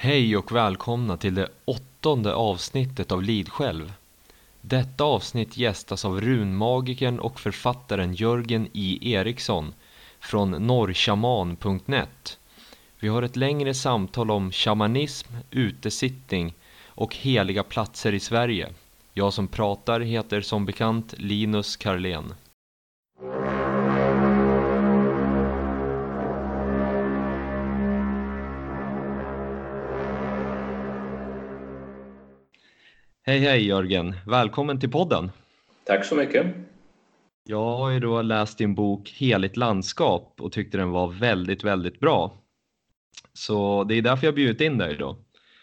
Hej och välkomna till det åttonde avsnittet av Lid själv. Detta avsnitt gästas av runmagikern och författaren Jörgen I. Eriksson från norrshaman.net. Vi har ett längre samtal om shamanism, utesittning och heliga platser i Sverige. Jag som pratar heter som bekant Linus Karlén. Hej hej Jörgen, välkommen till podden. Tack så mycket. Jag har ju då läst din bok Heligt landskap och tyckte den var väldigt, väldigt bra. Så det är därför jag bjudit in dig då.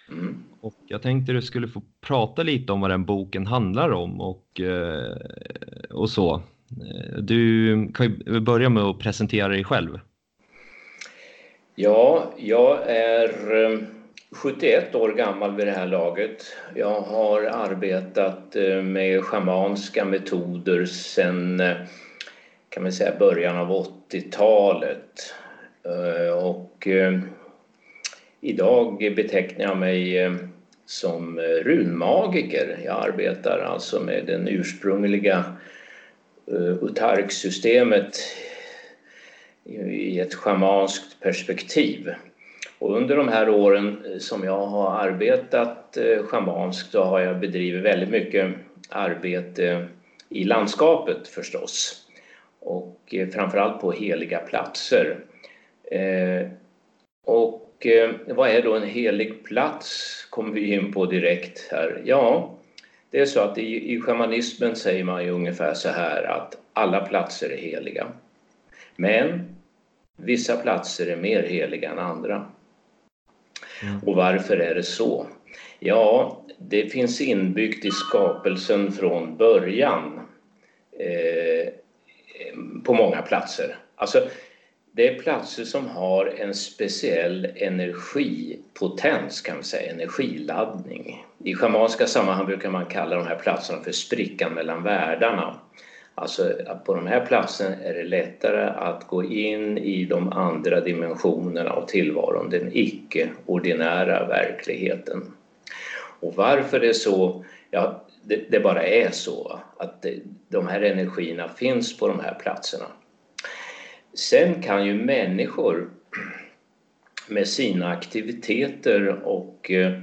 Mm. Och jag tänkte du skulle få prata lite om vad den boken handlar om och, eh, och så. Du kan ju börja med att presentera dig själv. Ja, jag är eh, 71 år gammal vid det här laget. Jag har arbetat eh, med schamanska metoder sedan eh, kan man säga början av 80-talet. Eh, och idag betecknar jag mig som runmagiker. Jag arbetar alltså med det ursprungliga utarksystemet i ett schamanskt perspektiv. Och under de här åren eh, som jag har arbetat eh, schamanskt så har jag bedrivit väldigt mycket arbete i landskapet förstås. Och eh, framförallt på heliga platser. Och vad är då en helig plats? kommer vi in på direkt här. Ja, det är så att i, i shamanismen säger man ju ungefär så här att alla platser är heliga. Men vissa platser är mer heliga än andra. Mm. Och varför är det så? Ja, det finns inbyggt i skapelsen från början eh, på många platser. Alltså, det är platser som har en speciell energipotens, kan man säga, energiladdning. I schamanska sammanhang brukar man kalla de här platserna för sprickan mellan världarna. Alltså på de här platserna är det lättare att gå in i de andra dimensionerna av tillvaron, den icke-ordinära verkligheten. Och varför det är så? Ja, det, det bara är så att de här energierna finns på de här platserna. Sen kan ju människor med sina aktiviteter och eh,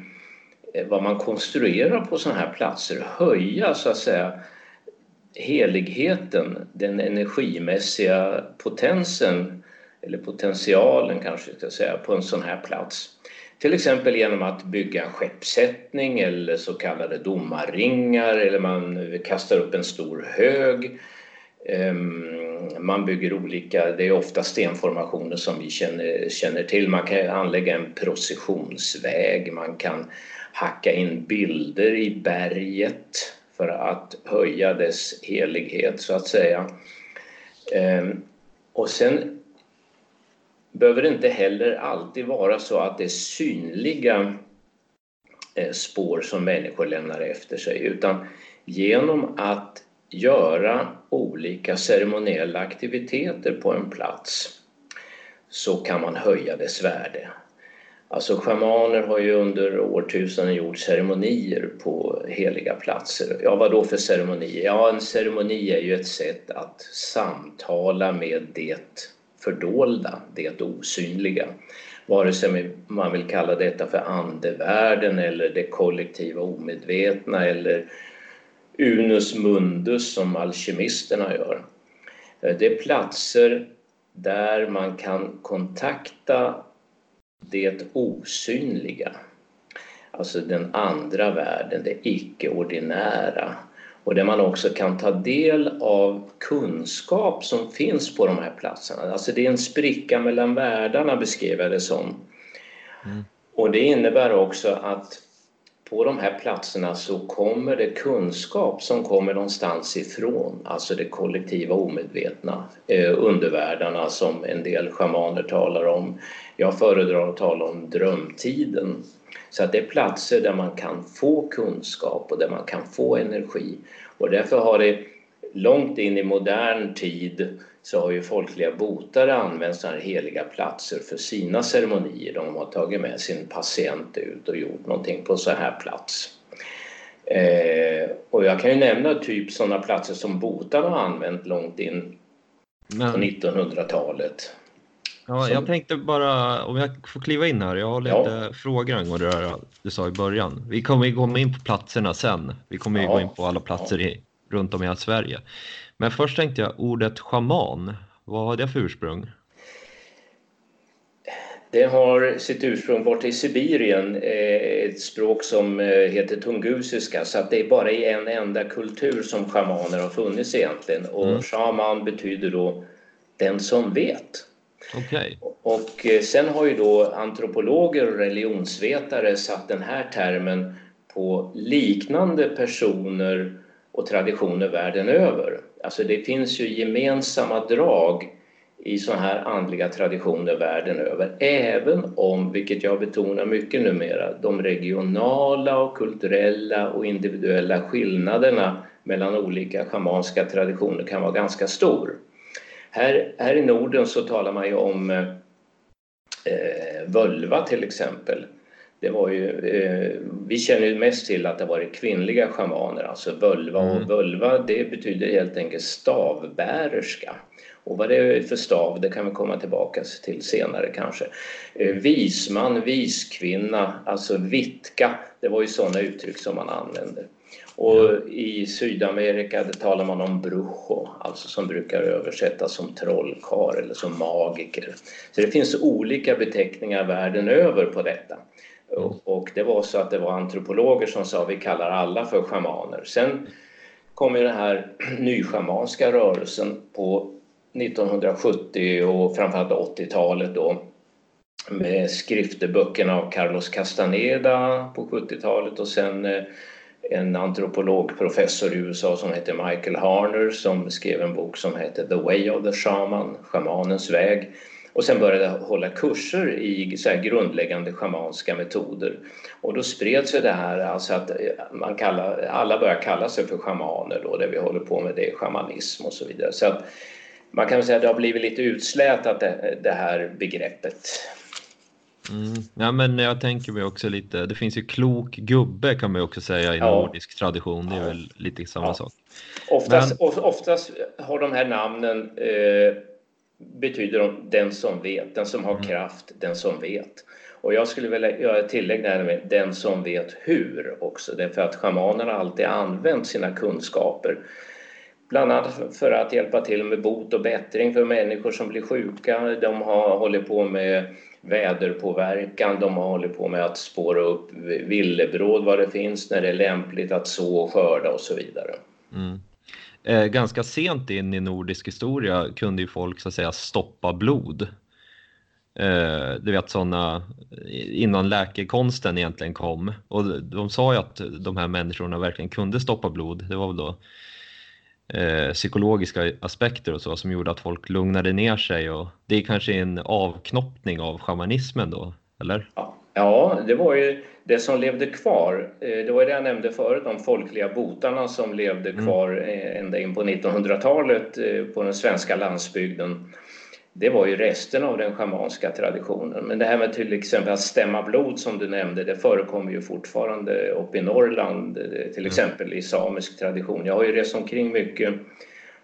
vad man konstruerar på sådana här platser höja så att säga heligheten, den energimässiga potensen eller potentialen kanske jag ska säga på en sån här plats. Till exempel genom att bygga en skeppsättning eller så kallade domarringar eller man kastar upp en stor hög. Ehm, man bygger olika, det är ofta stenformationer som vi känner, känner till. Man kan anlägga en processionsväg, man kan hacka in bilder i berget för att höja dess helighet så att säga. Ehm, och sen behöver det inte heller alltid vara så att det är synliga eh, spår som människor lämnar efter sig utan genom att göra olika ceremoniella aktiviteter på en plats så kan man höja dess värde. Alltså schamaner har ju under årtusenden gjort ceremonier på heliga platser. Ja, vad då för ceremonier? Ja, en ceremoni är ju ett sätt att samtala med det fördolda, det osynliga. Vare sig man vill kalla detta för andevärlden eller det kollektiva omedvetna eller unus mundus som alkemisterna gör. Det är platser där man kan kontakta det osynliga. Alltså den andra världen, det icke-ordinära. Och där man också kan ta del av kunskap som finns på de här platserna. Alltså det är en spricka mellan världarna beskrev jag det som. Mm. Och det innebär också att på de här platserna så kommer det kunskap som kommer någonstans ifrån, alltså det kollektiva omedvetna, eh, undervärldarna som en del schamaner talar om. Jag föredrar att tala om drömtiden. Så att det är platser där man kan få kunskap och där man kan få energi. Och därför har det långt in i modern tid så har ju folkliga botare använt sådana här heliga platser för sina ceremonier. De har tagit med sin patient ut och gjort någonting på så här plats. Eh, och jag kan ju nämna typ sådana platser som botarna har använt långt in på 1900-talet. Ja, jag tänkte bara, om jag får kliva in här, jag har lite ja. frågor angående det du sa i början. Vi kommer ju gå in på platserna sen. Vi kommer ju ja. gå in på alla platser i, runt om i hela Sverige. Men först tänkte jag ordet schaman, vad har det för ursprung? Det har sitt ursprung borta i Sibirien, eh, ett språk som eh, heter tungusiska så att det är bara i en enda kultur som shamaner har funnits egentligen och mm. shaman betyder då den som vet. Okay. Och eh, sen har ju då antropologer och religionsvetare satt den här termen på liknande personer och traditioner världen över. Alltså det finns ju gemensamma drag i sådana här andliga traditioner världen över. Även om, vilket jag betonar mycket numera, de regionala och kulturella och individuella skillnaderna mellan olika schamanska traditioner kan vara ganska stor. Här, här i Norden så talar man ju om eh, völva till exempel. Det var ju, eh, vi känner ju mest till att det varit kvinnliga schamaner, alltså völva. Mm. Och völva det betyder helt enkelt stavbärerska. Och vad det är för stav, det kan vi komma tillbaka till senare kanske. Eh, visman, viskvinna, alltså vitka, det var ju sådana uttryck som man använde. Och i Sydamerika det talar man om brujo, alltså som brukar översättas som trollkar eller som magiker. Så det finns olika beteckningar världen över på detta. Och det var så att det var antropologer som sa vi kallar alla för schamaner. Sen kom ju den här nyschamanska rörelsen på 1970 och framförallt 80-talet då med skrifteböckerna av Carlos Castaneda på 70-talet och sen eh, en antropologprofessor i USA som heter Michael Harner som skrev en bok som heter The Way of the Shaman, Shamanens väg. Och sen började jag hålla kurser i så grundläggande schamanska metoder. Och då spred sig det här, alltså att eh, man kallar, alla börjar kalla sig för schamaner då, det vi håller på med det är shamanism och så vidare. Så att man kan säga att det har blivit lite utslätat det, det här begreppet. Mm. Ja, men jag tänker mig också lite, det finns ju klok gubbe kan man ju också säga i ja. nordisk tradition, det är väl lite samma ja. sak. Oftast, men... oftast har de här namnen eh, betyder de den som vet, den som har mm. kraft, den som vet. Och jag skulle vilja göra ett tillägg där med den som vet hur också, därför att shamanerna alltid använt sina kunskaper bland annat för att hjälpa till med bot och bättring för människor som blir sjuka. De har hållit på med väderpåverkan, de har hållit på med att spåra upp villebråd var det finns när det är lämpligt att så och skörda och så vidare. Mm. Eh, ganska sent in i nordisk historia kunde ju folk så att säga stoppa blod. Eh, du vet sådana innan läkekonsten egentligen kom och de sa ju att de här människorna verkligen kunde stoppa blod. Det var väl då eh, psykologiska aspekter och så som gjorde att folk lugnade ner sig och det är kanske en avknoppning av shamanismen då, eller? Ja, ja det var ju det som levde kvar. Eh, det var det jag nämnde förut, de folkliga botarna som levde mm. kvar eh, ända in på 1900-talet eh, på den svenska landsbygden det var ju resten av den schamanska traditionen. Men det här med till exempel att stämma blod som du nämnde, det förekommer ju fortfarande uppe i Norrland, till mm. exempel i samisk tradition. Jag har ju rest omkring mycket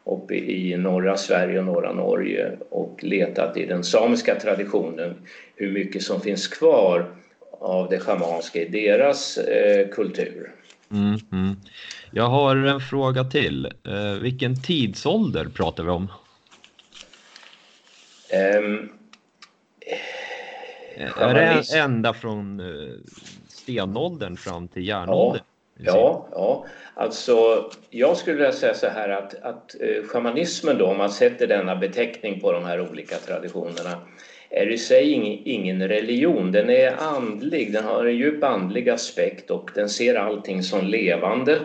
uppe i norra Sverige och norra Norge och letat i den samiska traditionen hur mycket som finns kvar av det schamanska i deras eh, kultur. Mm, mm. Jag har en fråga till. Eh, vilken tidsålder pratar vi om? Um, är det ända från eh, stenåldern fram till järnåldern? Ja, ja, ja, alltså jag skulle vilja säga så här att, att eh, shamanismen då, om man sätter denna beteckning på de här olika traditionerna, är i sig ingen religion. Den är andlig, den har en djup andlig aspekt och den ser allting som levande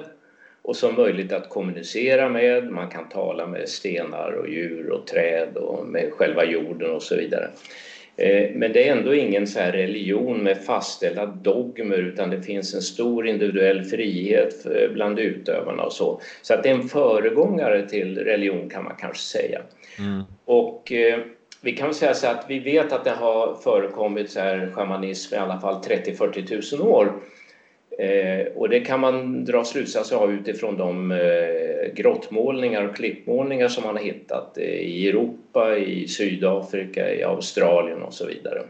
och som möjligt att kommunicera med. Man kan tala med stenar och djur och träd och med själva jorden och så vidare. Eh, men det är ändå ingen så religion med fastställda dogmer utan det finns en stor individuell frihet bland utövarna och så. Så att det är en föregångare till religion kan man kanske säga. Mm. Och eh, vi kan säga så att vi vet att det har förekommit så här shamanism i alla fall 30-40 000 år. Eh, och det kan man dra slutsatser av utifrån de eh, grottmålningar och klippmålningar som man har hittat eh, i Europa, i Sydafrika, i Australien och så vidare.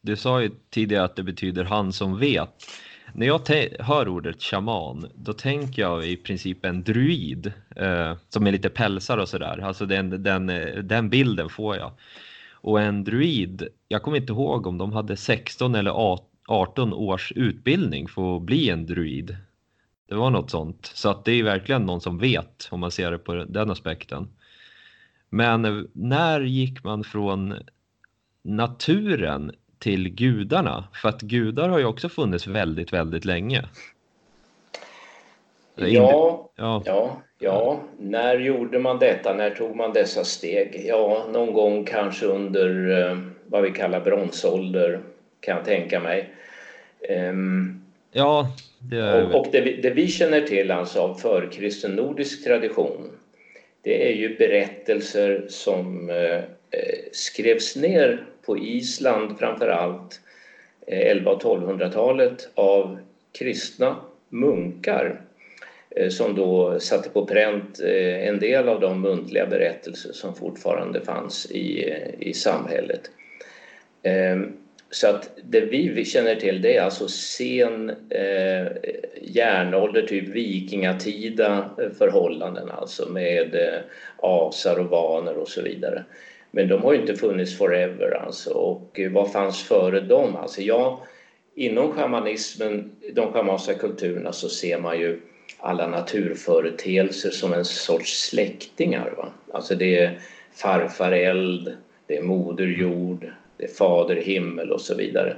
Du sa ju tidigare att det betyder han som vet. När jag hör ordet shaman, då tänker jag i princip en druid eh, som är lite pälsar och sådär. Alltså den, den, eh, den bilden får jag. Och en druid, jag kommer inte ihåg om de hade 16 eller 18 års utbildning för att bli en druid. Det var något sånt. Så att det är verkligen någon som vet om man ser det på den aspekten. Men när gick man från naturen till gudarna? För att gudar har ju också funnits väldigt, väldigt länge. Ja, ja, ja, ja, när gjorde man detta? När tog man dessa steg? Ja, någon gång kanske under eh, vad vi kallar bronsålder kan jag tänka mig. Um, ja, det. Och, och det, vi, det, vi känner till alltså av förkristen nordisk tradition det är ju berättelser som eh, skrevs ner på Island framför allt 11 och 1200-talet av kristna munkar eh, som då satte på pränt eh, en del av de muntliga berättelser som fortfarande fanns i, i samhället. Så att det vi känner till det är alltså sen eh, järnålder, typ vikingatida eh, förhållanden alltså med eh, asar och vaner och så vidare. Men de har ju inte funnits forever alltså. Och vad fanns före dem? Alltså ja, inom shamanismen, de schamanska kulturerna så ser man ju alla naturföreteelser som en sorts släktingar. Va? Alltså det är farfar eld, det är moder jord, det är fader himmel och så vidare.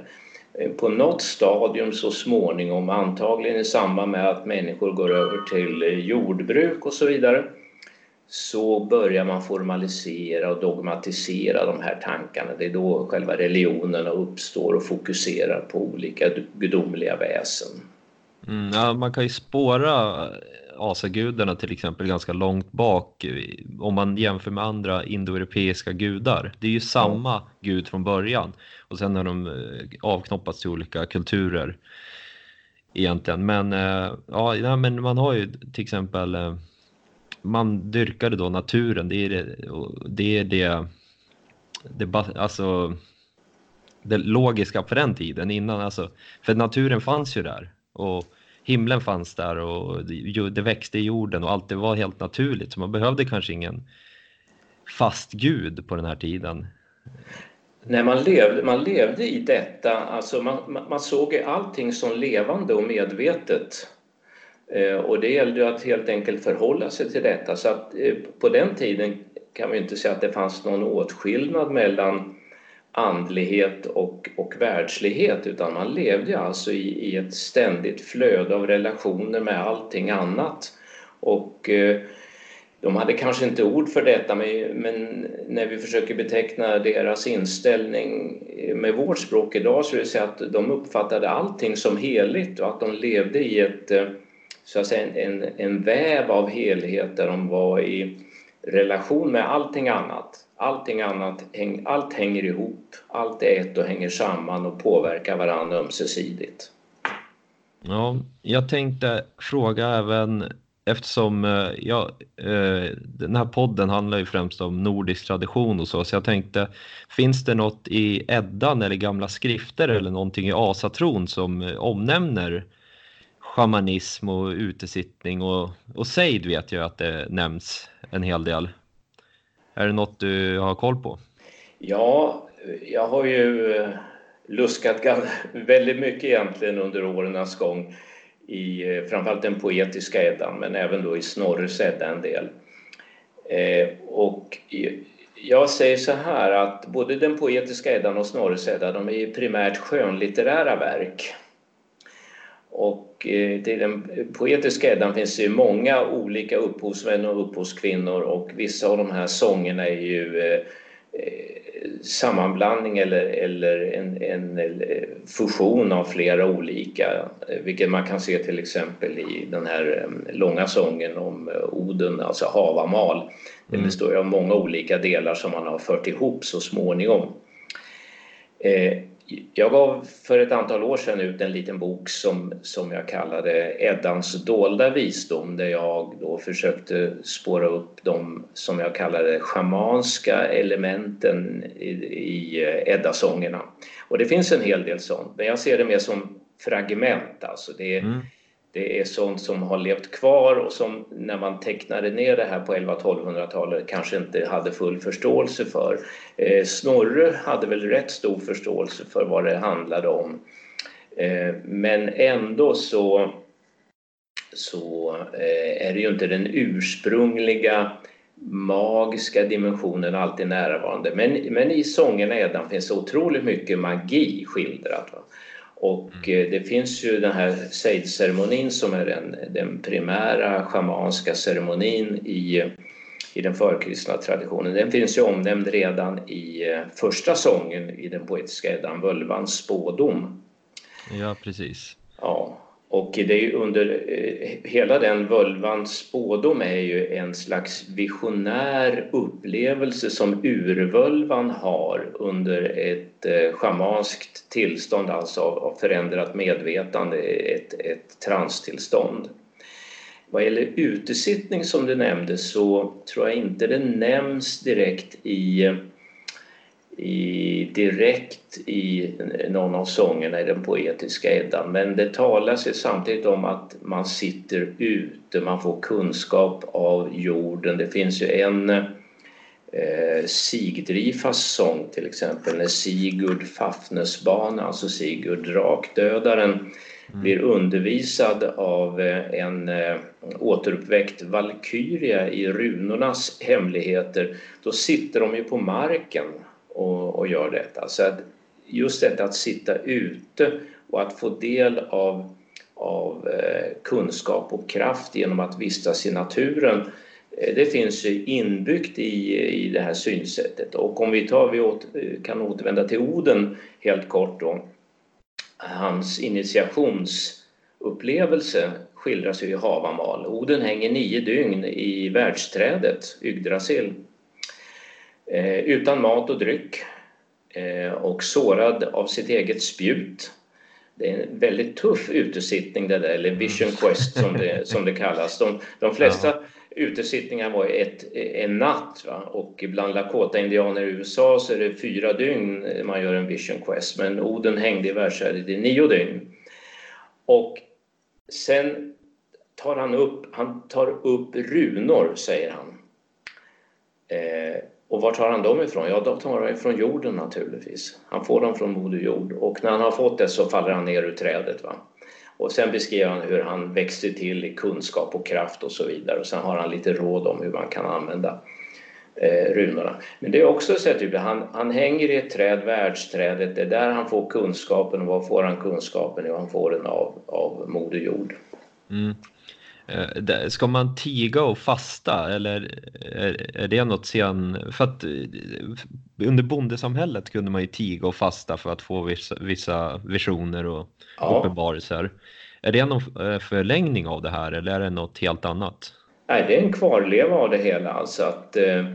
Eh, på något stadium så småningom, antagligen i samband med att människor går över till eh, jordbruk och så vidare, så börjar man formalisera och dogmatisera de här tankarna. Det är då själva religionerna uppstår och fokuserar på olika gudomliga väsen. Mm, ja, man kan ju spåra asagudarna till exempel ganska långt bak eh, om man jämför med andra indoeuropeiska gudar. Det är ju samma ja. gud från början och sen har de eh, avknoppats till olika kulturer egentligen. Men, eh, ja, men man har ju till exempel man dyrkade då naturen, det är det, det, är det, det alltså, det logiska på den tiden innan. Alltså, för naturen fanns ju där och himlen fanns där och det växte i jorden och allt det var helt naturligt. Så man behövde kanske ingen fast gud på den här tiden. Nej, man levde, man levde i detta, alltså man, man såg allting som levande och medvetet. Eh, och det gällde att helt enkelt förhålla sig till detta. Så att eh, på den tiden kan vi inte säga att det fanns någon åtskillnad mellan andlighet och, och världslighet utan man levde alltså i, i ett ständigt flöde av relationer med allting annat. Och eh, de hade kanske inte ord för detta men, men, när vi försöker beteckna deras inställning eh, med vårt språk idag så är det så att de uppfattade allting som heligt och att de levde i ett eh, så att säga, en, en väv av helhet där de var i relation med allting annat. Allting annat, allt hänger ihop, allt är ett och hänger samman och påverkar varandra ömsesidigt. Ja, jag tänkte fråga även eftersom eh, ja, eh, den här podden handlar ju främst om nordisk tradition och så, så jag tänkte finns det något i Eddan eller gamla skrifter eller någonting i asatron som eh, omnämner shamanism och utesittning och, och sejd vet jag att det nämns en hel del. Är det något du har koll på? Ja, jag har ju eh, luskat väldigt mycket egentligen under årens gång i eh, framförallt den poetiska Eddan men även då i Snorres Edda en del. Eh, och jag säger så här att både den poetiska Eddan och Snorres Edda de är primärt skönlitterära verk. Och eh, till den poetiska Eddan finns det ju många olika upphovsmän och upphovskvinnor och vissa av de här sångerna är ju eh, sammanblandning eller, eller en, en, fusion av flera olika, vilket man kan se till exempel i den här långa sången om Oden, alltså Havamal. Den mm. består av många olika delar som man har fört ihop så småningom. Eh, jag gav för ett antal år sedan ut en liten bok som, som jag kallade Eddans dolda visdom där jag då försökte spåra upp de som jag kallade schamanska elementen i, i Eddasångerna. Och det finns en hel del sånt, men jag ser det mer som fragment. Alltså det, mm. Det är sånt som har levt kvar och som när man tecknade ner det här på 1100-1200-talet kanske inte hade full förståelse för. Eh, Snorre hade väl rätt stor förståelse för vad det handlade om. Eh, men ändå så, så eh, är det ju inte den ursprungliga magiska dimensionen alltid närvarande. Men, men i sångerna Edan finns otroligt mycket magi skildrat. Va? Och mm. eh, det finns ju den här sejdceremonin som är den, den primära schamanska ceremonin i, i den förkristna traditionen. Den finns ju omnämnd redan i eh, första sången i den poetiska Eddan, Völvans spådom. Ja, precis. Ja, och det är under eh, hela den völvans spådom är ju en slags visionär upplevelse som urvölvan har under ett eh, schamanskt tillstånd, alltså av förändrat medvetande, ett, ett transtillstånd. Vad gäller utesittning som du nämnde så tror jag inte det nämns direkt i i, direkt i någon av sångerna i den poetiska Eddan men det talas ju samtidigt om att man sitter ute, man får kunskap av jorden. Det finns ju en eh, Sigdrifas sång till exempel när Sigurd Fafnesbana, alltså Sigurd drakdödaren mm. blir undervisad av eh, en eh, återuppväckt valkyria i runornas hemligheter. Då sitter de ju på marken och, och gör detta. Så att just detta att sitta ute och att få del av, av eh, kunskap och kraft genom att vistas i naturen eh, det finns inbyggt i, i det här synsättet. Och om vi, tar, vi åt, eh, kan återvända till Oden helt kort då. Hans initiationsupplevelse skildras ju i Havamal. Oden hänger nio dygn i världsträdet Yggdrasil Eh, utan mat och dryck eh, och sårad av sitt eget spjut. Det är en väldigt tuff utesittning det där, eller vision quest som det, som det kallas. De, de flesta ja. utesittningar var ett, en natt va? och bland Lakota-indianer i USA så är det fyra dygn man gör en vision quest men Oden hängde i världsherret i nio dygn. Och sen tar han upp, han tar upp runor säger han. Eh, och var tar han dem ifrån? Ja, de tar han ifrån jorden naturligtvis. Han får dem från Moder Jord och när han har fått det så faller han ner ur trädet. Va? Och sen beskriver han hur han växer till i kunskap och kraft och så vidare. Och sen har han lite råd om hur man kan använda eh, runorna. Men det är också så att typ, han, han hänger i ett träd, världsträdet, det är där han får kunskapen. Och var får han kunskapen? Jo, han får den av, av Moder Jord. Mm. Eh, ska man tiga och fasta eller är det något sen? För att eh, under bondesamhället kunde man ju tiga och fasta för att få vissa, vissa visioner och ja. uppenbarelser. Är det någon eh, förlängning av det här eller är det något helt annat? Nej, det är en kvarleva av det hela. Alltså att eh,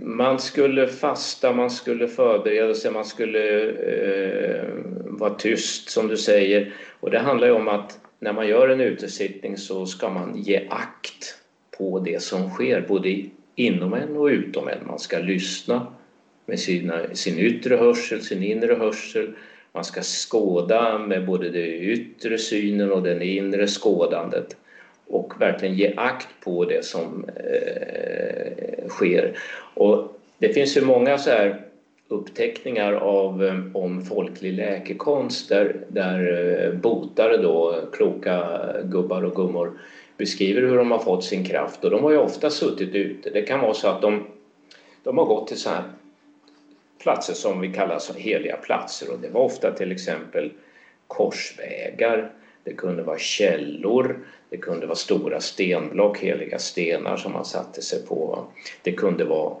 man skulle fasta, man skulle förbereda sig, man skulle eh, vara tyst som du säger. Och det handlar ju om att när man gör en utesittning så ska man ge akt på det som sker både inom en och utom en. Man ska lyssna med sina, sin yttre hörsel, sin inre hörsel. Man ska skåda med både den yttre synen och det inre skådandet och verkligen ge akt på det som eh, sker. Och det finns ju många så här uppteckningar av, eh, om folklig läkekonst där, där eh, botare då, kloka gubbar och gummor beskriver hur de har fått sin kraft och de har ju ofta suttit ute. Det kan vara så att de, de har gått till så här platser som vi kallar så heliga platser och det var ofta till exempel korsvägar, det kunde vara källor, det kunde vara stora stenblock, heliga stenar som man satte sig på. Det kunde vara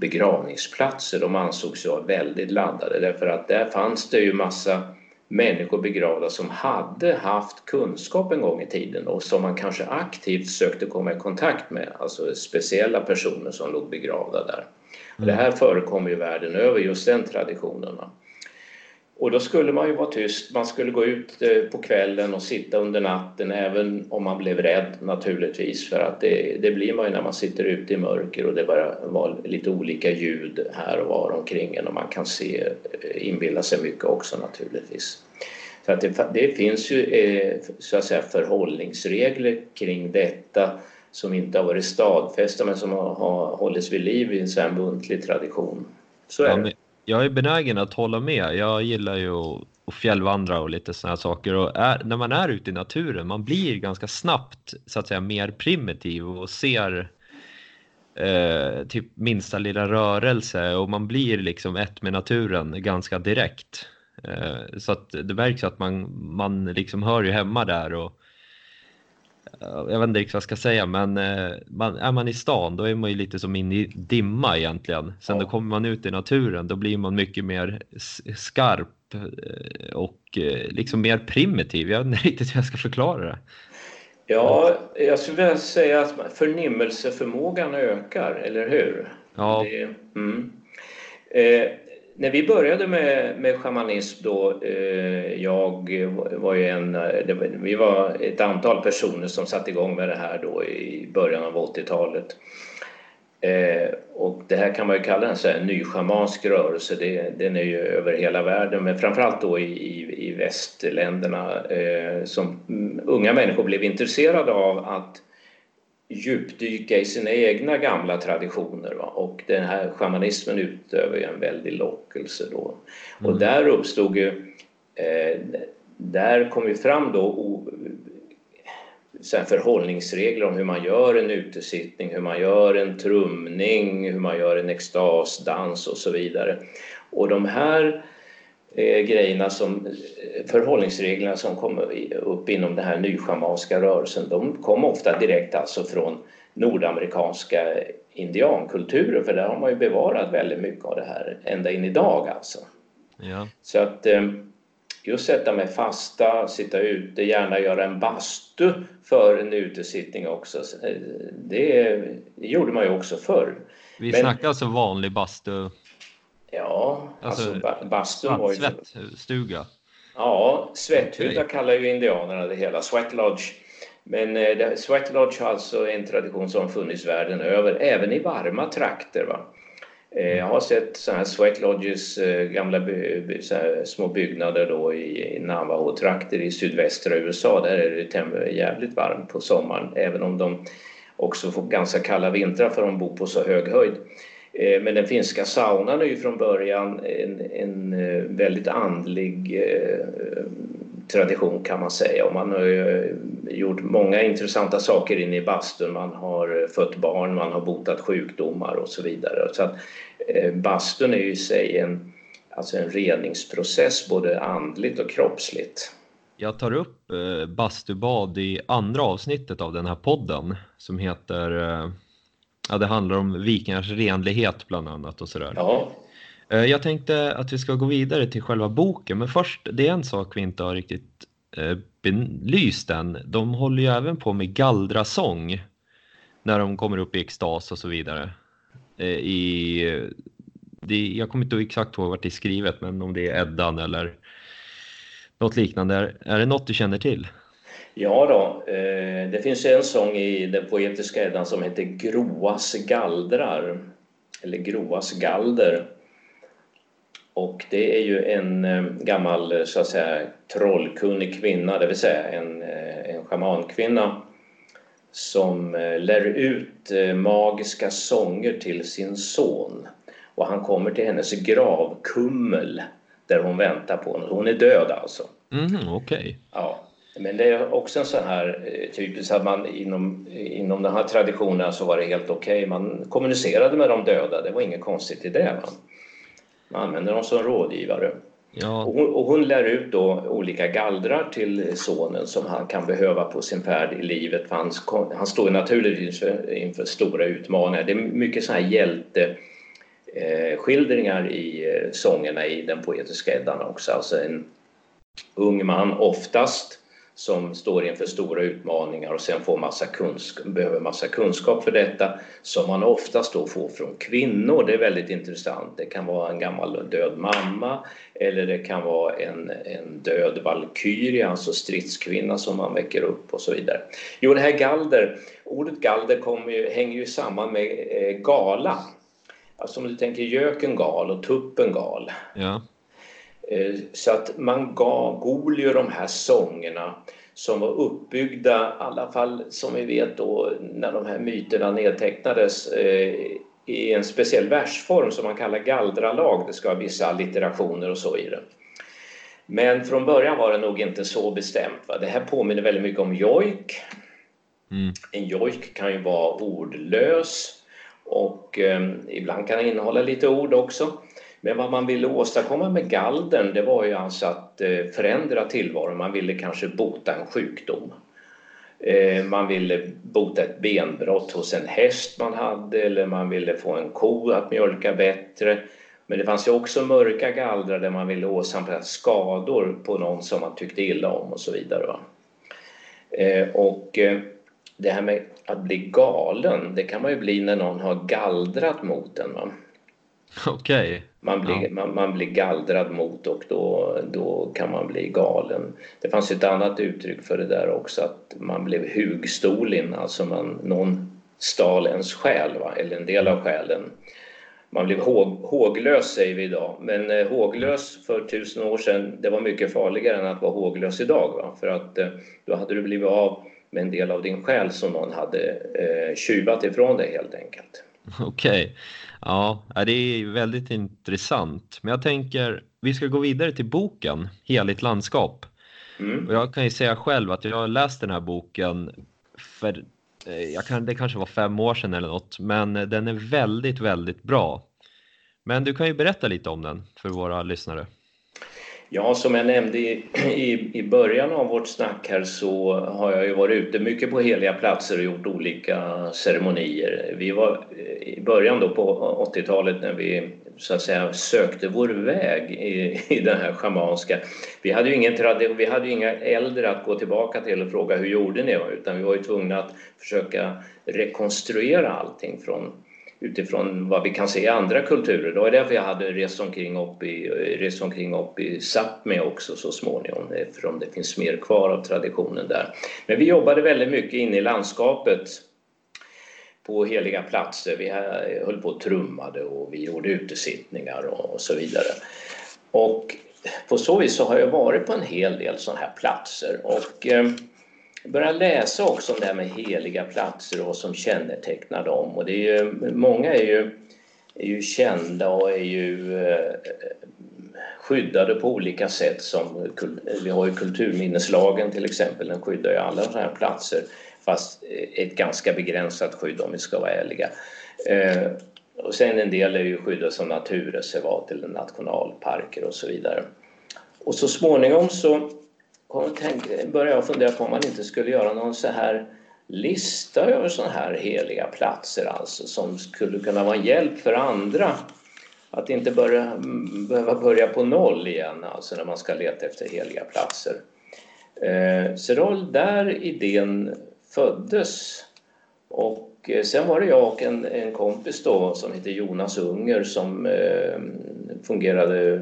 begravningsplatser, de ansågs vara väldigt laddade därför att där fanns det ju massa människor begravda som hade haft kunskap en gång i tiden och som man kanske aktivt sökte komma i kontakt med, alltså speciella personer som låg begravda där. Mm. Det här förekommer ju världen över, just den traditionen. Och då skulle man ju vara tyst, man skulle gå ut eh, på kvällen och sitta under natten även om man blev rädd naturligtvis för att det, det blir man ju när man sitter ute i mörker och det bara var lite olika ljud här och var omkring en och man kan se, eh, inbilla sig mycket också naturligtvis. Så att det, det finns ju eh, så att säga förhållningsregler kring detta som inte har varit stadfästa men som har, har hållits vid liv i en sån här muntlig tradition. Så är det jag är benägen att hålla med. Jag gillar ju att, fjällvandra och lite sådana saker. Och är, när man är ute i naturen, man blir ganska snabbt så att säga mer primitiv och ser eh, typ minsta lilla rörelse och man blir liksom ett med naturen ganska direkt. Eh, så att det märks att man, man liksom hör ju hemma där och jag vet inte riktigt vad jag ska säga, men eh, man, är man i stan då är man ju lite som in i dimma egentligen. Sen ja. då kommer man ut i naturen, då blir man mycket mer skarp eh, och eh, liksom mer primitiv. Jag vet inte riktigt hur jag ska förklara det. Ja, jag skulle vilja säga att förnimmelseförmågan ökar, eller hur? Ja. Det, mm. eh, när vi började med, med shamanism då, eh, jag var ju en, var, vi var ett antal personer som satte igång med det här då i början av 80-talet. Eh, och det här kan man ju kalla en sån här ny schamansk rörelse, det, den är ju över hela världen men framförallt då i, i, i västländerna eh, som unga människor blev intresserade av att djupdyka i sina egna gamla traditioner. Va? Och den här shamanismen utövar ju en väldig lockelse då. Mm. Och där uppstod ju, eh, där kom ju fram då o, sen förhållningsregler om hur man gör en utesittning, hur man gör en trumning, hur man gör en extasdans och så vidare. Och de här grejerna som, eh, förhållningsreglerna som kom upp inom den här nyschamanska rörelsen, de kom ofta direkt alltså från nordamerikanska indiankulturer, för där har man ju bevarat väldigt mycket av det här ända in idag alltså. Ja. Så att eh, just detta med fasta, sitta ute, gärna göra en bastu för en utesittning också, eh, det, det gjorde man ju också förr. Vi Men, snackar alltså vanlig bastu Ja, alltså, alltså bastun var ju... Svettstuga? Ja, svetthydda okay. kallar ju indianerna det hela, sweat lodge. Men eh, sweat lodge har alltså en tradition som funnits världen över, även i varma trakter. Va? Eh, jag har sett sådana här sweat lodges, eh, gamla by, by, små byggnader då i, i Navajo-trakter i sydvästra USA. Där är det jävligt varmt på sommaren, även om de också får ganska kalla vintrar för de bor på så hög höjd. Eh, men den finska saunan är ju från början en, en eh, väldigt andlig eh, tradition kan man säga och man har gjort många intressanta saker inne i bastun. Man har fött barn, man har botat sjukdomar och så vidare. Så att, bastun är ju i sig en, alltså en reningsprocess både andligt och kroppsligt. Jag tar upp bastubad i andra avsnittet av den här podden som heter Ja, det handlar om vikingars renlighet bland annat och sådär. Ja. Eh, jag tänkte att vi ska gå vidare till själva boken, men först, det är en sak vi inte har riktigt eh, belyst än. De håller ju även på med gallrasång när de kommer upp i extas och så vidare. Eh, I, det, jag kommer inte exakt ihåg vart det är skrivet, men om det är Eddan eller något liknande. Är det något du känner till? Ja då, eh, det finns en sång i den poetiska Eddan som heter Groas galdrar, eller Groas galder. Och det är ju en eh, gammal så att säga trollkunnig kvinna, det vill säga en, eh, en schamankvinna som lär ut magiska sånger till sin son. Och han kommer till hennes gravkummel där hon väntar på honom. Hon är död alltså. Mm, Okej. Okay. Ja. Men det är också en sån här eh, typiskt att man inom, inom den här traditionen så var det helt okej. Okay. Man kommunicerade med de döda, det var inget konstigt i det. Man, man använde dem som rådgivare. Ja. Och, hon, och hon lär ut då olika gallrar till sonen som han kan behöva på sin färd i livet. För han, han står naturligtvis inför, inför stora utmaningar. Det är mycket sån här hjälte eh, skildringar i eh, sångerna i den poetiska Eddan också. Alltså en ung man oftast som står inför stora utmaningar och sen får massa kunskap, behöver massa kunskap för detta som man oftast då får från kvinnor. Det är väldigt intressant. Det kan vara en gammal död mamma eller det kan vara en, en död valkyria, alltså stridskvinna som man väcker upp och så vidare. Jo, det här galder, ordet galder kommer ju, hänger ju samman med eh, gala. Alltså om du tänker göken gal och tuppen gal. Ja. Eh, så att man gav ju de här sångerna som var uppbyggda, i alla fall som vi vet då när de här myterna nedtecknades eh, i en speciell versform som man kallar galdralag. Det ska ha vissa allitterationer och så i det. Men från början var det nog inte så bestämt. Va? Det här påminner väldigt mycket om jojk. Mm. En jojk kan ju vara ordlös och eh, ibland kan den innehålla lite ord också. Men vad man ville åstadkomma med galdern det var ju alltså att eh, förändra tillvaron. Man ville kanske bota en sjukdom. Eh, man ville bota ett benbrott hos en häst man hade eller man ville få en ko att mjölka bättre. Men det fanns ju också mörka gallrar där man ville åsamka skador på någon som man tyckte illa om och så vidare. Va? Eh, och det här med att bli galen, det kan man ju bli när någon har gallrat mot en. Okej. Okay man blir, ja. man, man, blir gallrad mot och då, då kan man bli galen. Det fanns ett annat uttryck för det där också att man blev hugstolin, alltså man, någon stal ens själ, va? eller en del av själen. Man blev håg, håglös säger vi idag, men eh, håglös för tusen år sedan det var mycket farligare än att vara håglös idag. Va? För att eh, då hade du blivit av med en del av din själ som någon hade eh, tjuvat ifrån dig helt enkelt. Okej. Okay. Ja, det är väldigt intressant. Men jag tänker, vi ska gå vidare till boken Heligt landskap. Mm. Och jag kan ju säga själv att jag har läst den här boken för eh, jag kan, det kanske var fem år sedan eller något, men den är väldigt, väldigt bra. Men du kan ju berätta lite om den för våra lyssnare. Ja, som jag nämnde i, i, i början av vårt snack här så har jag ju varit ute mycket på heliga platser och gjort olika ceremonier. Vi var eh, i början då på 80-talet när vi så att säga sökte vår väg i, i den här schamanska. Vi hade ju ingen vi hade ju inga äldre att gå tillbaka till och fråga hur gjorde ni? Utan vi var ju tvungna att försöka rekonstruera allting från utifrån vad vi kan se i andra kulturer. Det var därför jag hade rest omkring upp i, rest omkring upp i Sápmi också så småningom, eftersom det finns mer kvar av traditionen där. Men vi jobbade väldigt mycket inne i landskapet på heliga platser. Vi höll på och trummade och vi gjorde utesittningar och så vidare. Och på så vis så har jag varit på en hel del sådana här platser och eh, började läsa också om det här med heliga platser och vad som kännetecknar dem. Och det är ju, många är ju, är ju kända och är ju eh, skyddade på olika sätt. Som, vi har ju kulturminneslagen till exempel, den skyddar ju alla sådana här platser fast eh, ett ganska begränsat skydd om vi ska vara ärliga. Eh, och sen en del är ju skyddade som naturreservat eller nationalparker och så vidare. Och så småningom så började jag fundera på om man inte skulle göra någon så här lista över sådana här heliga platser alltså som skulle kunna vara en hjälp för andra att inte börja, behöva börja på noll igen alltså när man ska leta efter heliga platser. Eh, så det var där idén föddes och eh, sen var det jag och en, en kompis då som heter Jonas Unger som eh, fungerade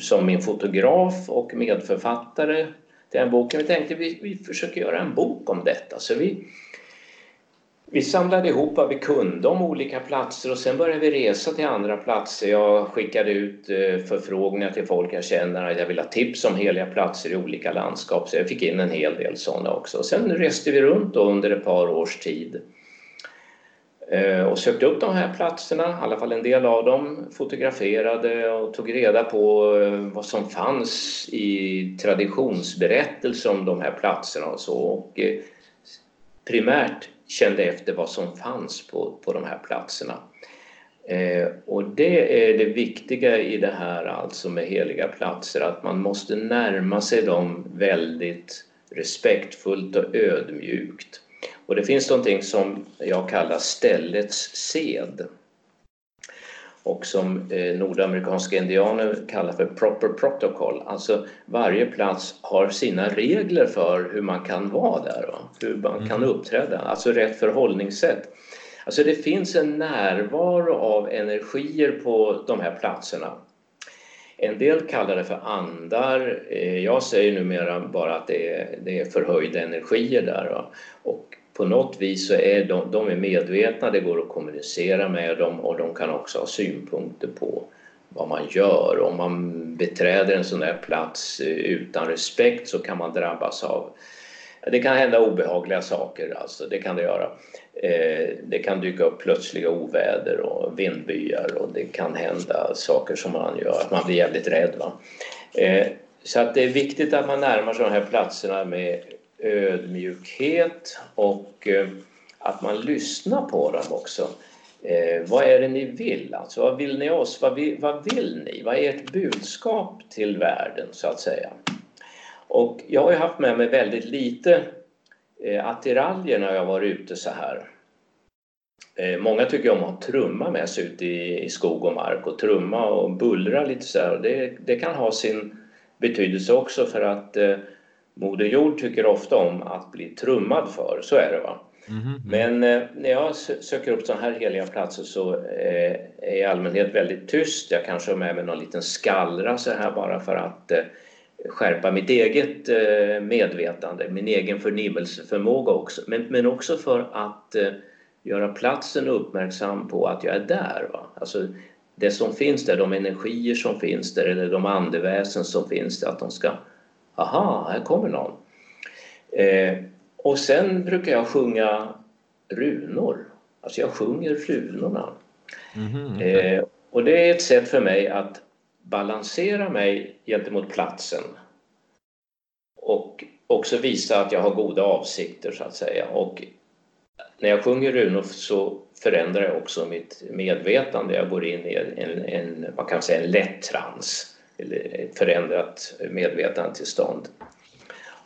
som min fotograf och medförfattare till den boken. Vi tänkte vi, vi försöker göra en bok om detta. Så vi, vi samlade ihop vad vi kunde om olika platser och sen började vi resa till andra platser. Jag skickade ut eh, förfrågningar till folk jag känner att jag vill ha tips om heliga platser i olika landskap. Så jag fick in en hel del sådana också. Sen reste vi runt under ett par års tid Eh, och sökte upp de här platserna, i alla fall en del av dem, fotograferade och tog reda på eh, vad som fanns i traditionsberättelser om de här platserna och så. Och eh, primärt kände efter vad som fanns på, på de här platserna. och det är det viktiga i det här alltså med heliga platser, att man måste närma sig dem väldigt respektfullt och ödmjukt. Och det finns någonting som jag kallar ställets sed. och som eh, nordamerikanska indianer kallar för proper protocol. Alltså varje plats har sina regler för hur man kan vara där, va? hur man kan mm. uppträda, alltså rätt förhållningssätt. Alltså det finns en närvaro av energier på de här platserna. En del kallar det för andar. Eh, jag säger numera bara att det är, det är förhöjda energier där. Va? Och på något vis så är de, de är medvetna, det går att kommunicera med dem och de kan också ha synpunkter på vad man gör. Om man beträder en sån där plats eh, utan respekt så kan man drabbas av det kan hända obehagliga saker, alltså, det kan det göra. Eh, det kan dyka upp plötsliga oväder och vindbyar och det kan hända saker som man gör att man blir jävligt rädd. Va? Eh, så att det är viktigt att man närmar sig de här platserna med ödmjukhet och eh, att man lyssnar på dem också. Eh, vad är det ni vill? Alltså, vad vill ni oss? Vad vill, vad vill ni? Vad är ert budskap till världen så att säga? Och jag har ju haft med mig väldigt lite eh, attiraljer när jag varit ute så här. Eh, många tycker om att ha trumma med sig ute i, i skog och mark och trumma och bullra lite så här. Det, det kan ha sin betydelse också för att eh, Moder Jord tycker ofta om att bli trummad för, så är det va. Mm -hmm. Men eh, när jag söker upp sådana här heliga platser så eh, är jag i allmänhet väldigt tyst. Jag kanske har med mig någon liten skallra så här bara för att eh, skärpa mitt eget eh, medvetande, min egen förnimmelseförmåga också. Men, men också för att eh, göra platsen uppmärksam på att jag är där. Va? Alltså, det som finns där, de energier som finns där eller de andeväsen som finns där, att de ska aha, här kommer någon. Eh, och sen brukar jag sjunga runor. Alltså jag sjunger runorna. Mm -hmm. eh, och det är ett sätt för mig att balansera mig gentemot platsen och också visa att jag har goda avsikter så att säga. Och när jag sjunger runor så förändrar jag också mitt medvetande. Jag går in i en, en, vad kan man säga, en lätt trans ett förändrat medvetandetillstånd.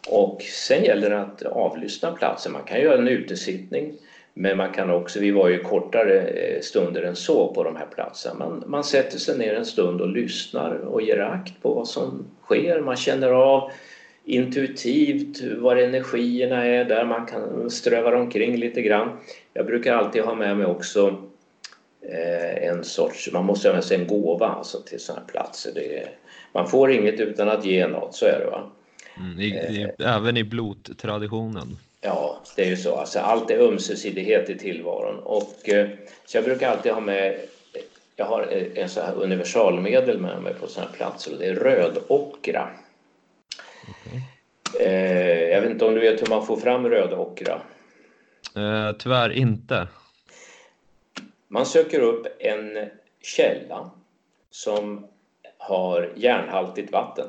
Och sen gäller det att avlyssna platsen. Man kan göra en utesittning men man kan också, vi var ju kortare eh, stunder än så på de här platserna. Man, man sätter sig ner en stund och lyssnar och ger akt på vad som sker. Man känner av intuitivt var energierna är där, man kan ströva omkring lite grann. Jag brukar alltid ha med mig också en sorts, man måste ha med sig en gåva alltså till sådana här platser. Det är, man får inget utan att ge något, så är det va. Mm, i, i, eh, även i blodtraditionen. Ja, det är ju så. Alltså, allt är ömsesidighet i tillvaron. Och, eh, så jag brukar alltid ha med jag har en så här universalmedel med mig på sådana här platser och det är rödockra. Okay. Eh, jag vet inte om du vet hur man får fram rödockra? Eh, tyvärr inte. Man söker upp en källa som har järnhaltigt vatten.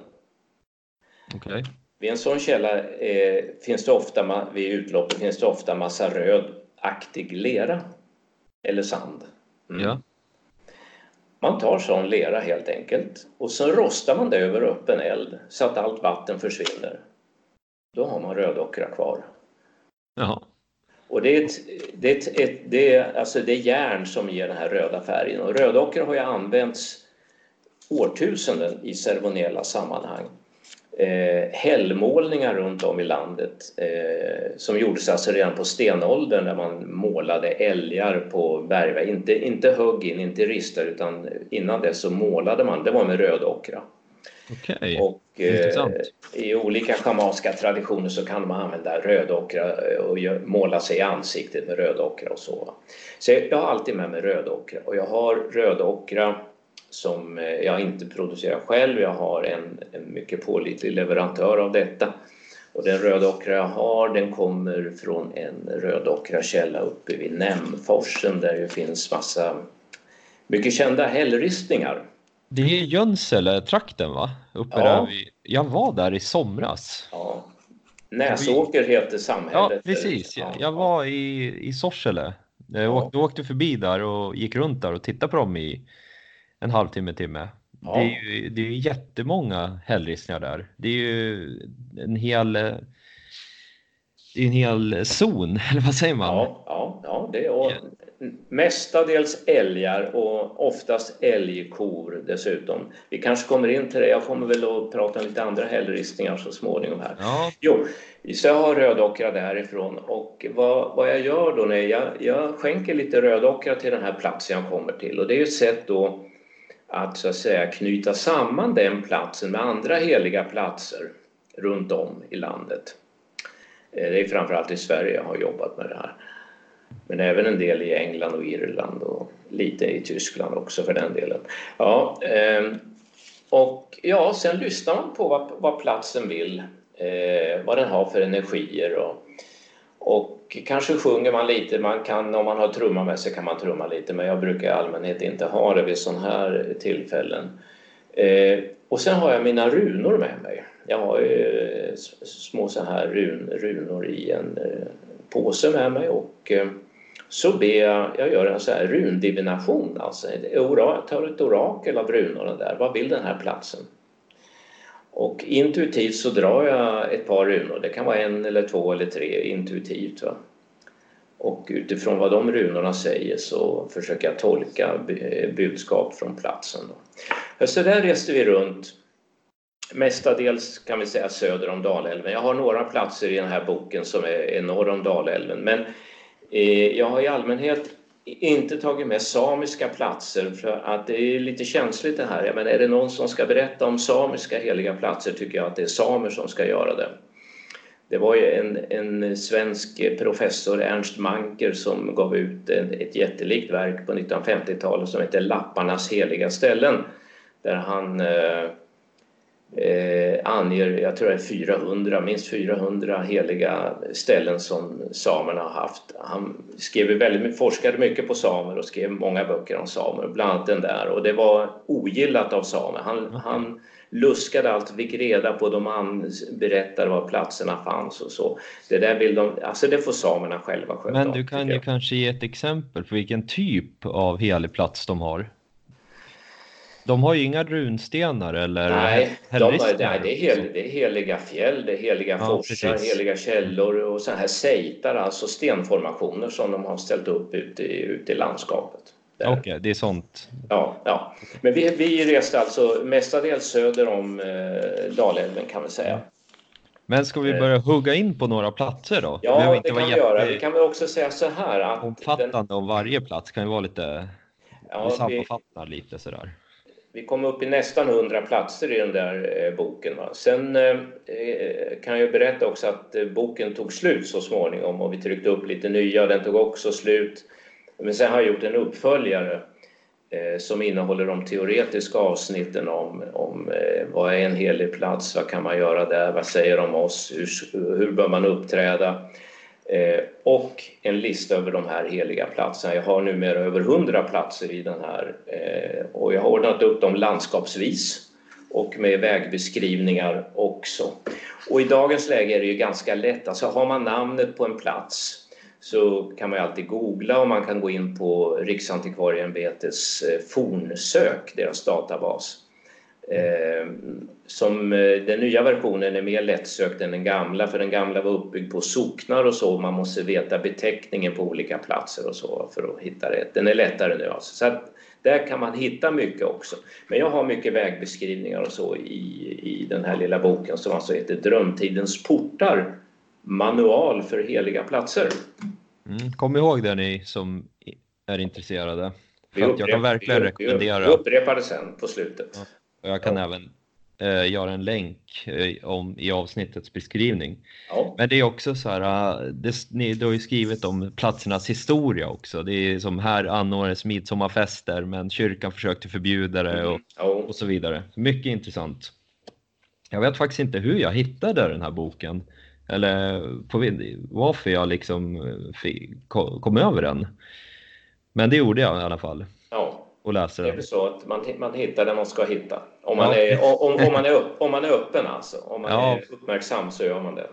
Okay. Vid en sån källa eh, finns det ofta, vid utloppet finns det ofta massa rödaktig lera eller sand. Mm. Ja. Man tar sån lera helt enkelt och så rostar man det över öppen eld så att allt vatten försvinner. Då har man rödockra kvar. Jaha. Och det är, ett, det, är ett, ett, det, är, alltså det är järn som ger den här röda färgen och rödocker har ju använts årtusenden i ceremoniella sammanhang. Eh, hällmålningar runt om i landet eh, som gjordes alltså redan på stenåldern när man målade älgar på bergvägg. Inte, inte högg in, inte ristar utan innan dess så målade man, det var med rödockra. Okay. Och eh, i olika schamanska traditioner så kan man använda rödockra eh, och måla sig i ansiktet med rödockra och så. Så jag har alltid med mig rödockra och jag har rödockra som eh, jag inte producerar själv. Jag har en, en mycket pålitlig leverantör av detta. Och den rödockra jag har den kommer från en rödockra-källa uppe vid Nämforsen där det finns massa mycket kända hällristningar. Det är Jönsele-trakten va? Uppe ja. där vi... Jag var där i somras. Ja. Näsåker heter samhället. Ja, precis. Ja. Jag var i, i Sorsele. Jag ja. åkte, åkte förbi där och gick runt där och tittade på dem i en halvtimme, timme. Ja. Det är ju det är jättemånga hällristningar där. Det är ju en hel det är en hel zon, eller vad säger man? Ja, ja, ja det är, mestadels älgar och oftast älgkor dessutom. Vi kanske kommer in till det. Jag kommer väl att prata om lite andra hällristningar så småningom här. Ja. Jo, så jag har rödockra därifrån och vad, vad jag gör då när jag, jag skänker lite rödockra till den här platsen jag kommer till och det är ett sätt då att så att säga knyta samman den platsen med andra heliga platser runt om i landet. Eh, det är framförallt i Sverige jag har jobbat med det här. Men även en del i England och Irland och lite i Tyskland också för den delen. Ja, ehm, och ja, sen lyssnar man på vad, vad platsen vill, eh, vad den har för energier och, och kanske sjunger man lite, man kan, om man har trumma med sig kan man trumma lite men jag brukar i allmänhet inte ha det vid sådana här tillfällen. Eh, och sen har jag mina runor med mig. Jag har ju eh, små så här run, runor i en eh, påse med mig och eh, så ber jag, jag gör en så här rundivination, alltså jag tar ett orakel av runorna där. Vad vill den här platsen? Och intuitivt så drar jag ett par runor, det kan vara en eller två eller tre intuitivt. Va? Och utifrån vad de runorna säger så försöker jag tolka budskap från platsen. Då. Så där reste vi runt, mestadels kan vi säga söder om Dalälven. Jag har några platser i den här boken som är norr om Dalälven, men Eh, jag har i allmänhet inte tagit med samiska platser för att det är lite känsligt det här. Men är det någon som ska berätta om samiska heliga platser tycker jag att det är samer som ska göra det. Det var ju en, en svensk professor, Ernst Manker, som gav ut en, ett jättelikt verk på 1950-talet som heter Lapparnas heliga ställen. Där han eh, eh, anger, jag tror det är 400, minst 400 heliga ställen som samerna har haft. Han skrev väldigt, forskade mycket på samer och skrev många böcker om samer, bland annat den där. Och det var ogillat av samer. Han, mm. han luskade allt, fick reda på han berättade var platserna fanns och så. Det där vill de, alltså det får samerna själva sköta Men du kan ju kanske ge ett exempel på vilken typ av helig plats de har? De har ju inga runstenar eller Nej, de har, nej det, är hel, det är heliga fjäll, det är heliga ja, forsar, precis. heliga källor och så här sejtar, alltså stenformationer som de har ställt upp ute i, ute i landskapet. Okej, okay, det är sånt. Ja, ja. men vi, vi reste alltså mestadels söder om eh, Dalälven kan vi säga. Men ska vi börja hugga in på några platser då? Ja, det kan vi göra. Vi kan väl också säga så här att... Omfattande den... om varje plats kan ju vara lite... Ja, vi sammanfattar vi... lite sådär vi kom upp i nästan 100 platser i den där eh, boken. Va? Sen eh, kan jag berätta också att eh, boken tog slut så småningom och vi tryckte upp lite nya, den tog också slut. Men sen har jag gjort en uppföljare som innehåller de teoretiska avsnitten om, om vad är en helig plats, vad kan man göra där, vad säger de om oss, hur, hur bör man uppträda? Eh, och en lista över de här heliga platserna. Jag har numera över hundra platser i den här eh, och jag har ordnat upp dem landskapsvis och med vägbeskrivningar också. Och i dagens läge är det ju ganska lätt, alltså har man namnet på en plats så kan man ju alltid googla och man kan gå in på Riksantikvarieämbetets eh, fornsök, deras databas. Eh, som eh, den nya versionen är mer lättsökt än den gamla för den gamla var uppbyggd på socknar och så. Man måste veta beteckningen på olika platser och så för att hitta rätt. Den är lättare nu alltså. Så att där kan man hitta mycket också. Men jag har mycket vägbeskrivningar och så i, i den här lilla boken som alltså heter Drömtidens portar manual för heliga platser. Mm, kom ihåg det ni som är intresserade. För jag kan verkligen rekommendera. Vi upprepar det sen på slutet. Ja. Och jag kan ja. även eh, göra en länk eh, om, i avsnittets beskrivning. Ja. Men det är också så här, eh, det, ni, du har ju skrivit om platsernas historia också. Det är som här anordnades midsommarfester men kyrkan försökte förbjuda det och, mm. ja. och så vidare. Mycket intressant. Jag vet faktiskt inte hur jag hittade den här boken eller på, varför jag liksom eh, fick, kom över den. Men det gjorde jag i alla fall. Ja och läser den. Det är så att man, man hittar det man ska hitta. Om man, ja. är, om, om, man är, upp, om man är öppen alltså. Om man ja. är uppmärksam så gör man det.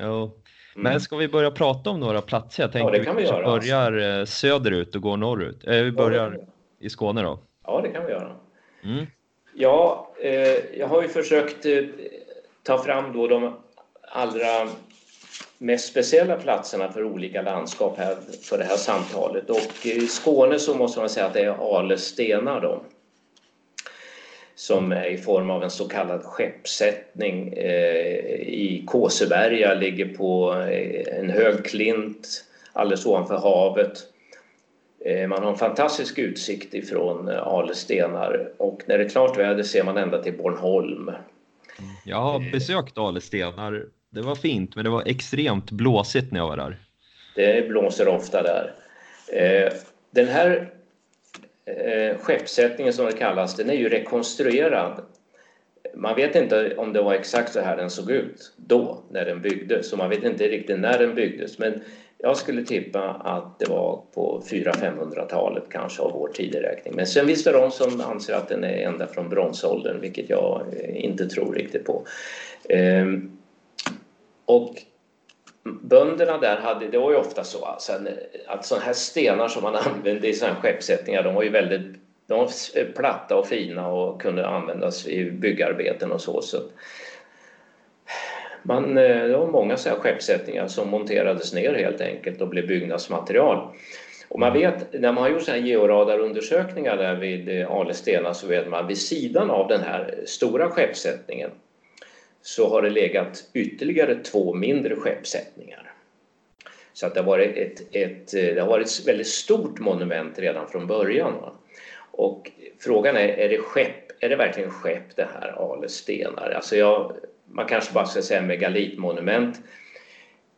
Jo. Mm. Men ska vi börja prata om några platser? Jag tänkte ja, det kan vi, vi göra, börjar alltså. Söderut och går norrut. Eh, vi börjar ja, i Skåne då. Ja, det kan vi göra. Mm. Ja, eh, jag har ju försökt eh, ta fram då de allra mest speciella platserna för olika landskap här för det här samtalet. Och i Skåne så måste man säga att det är Ale stenar då. Som är i form av en så kallad skeppsättning eh, i Kåseberga, ligger på eh, en hög klint alldeles ovanför havet. Eh, man har en fantastisk utsikt ifrån eh, Ale stenar och när det är klart väder ser man ända till Bornholm. Jag har besökt Ale stenar det var fint, men det var extremt blåsigt när jag var där. Det blåser ofta där. Eh, den här eh, skeppssättningen som det kallas, den är ju rekonstruerad. Man vet inte om det var exakt så här den såg ut då, när den byggdes, så man vet inte riktigt när den byggdes. Men jag skulle tippa att det var på 400-500-talet kanske av vår tideräkning. Men sen finns det de som anser att den är ända från bronsåldern, vilket jag eh, inte tror riktigt på. Ehm, och bönderna där hade, det var ju ofta så alltså, att sådana här stenar som man använde i sådana skeppssättningar, de var ju väldigt de var platta och fina och kunde användas i byggarbeten och så. så man, eh, det var många så här skeppssättningar som monterades ner helt enkelt och blev byggnadsmaterial. Och man vet, när man har gjort sådana georadarundersökningar där vid eh, Alestena så vet man vid sidan av den här stora skeppssättningen så har det legat ytterligare två mindre skeppssättningar. Så att det har varit ett, ett, det har varit ett väldigt stort monument redan från början. Och frågan är, är det skepp, är det verkligen skepp det här, Ale stenar? Alltså jag, man kanske bara ska säga megalitmonument.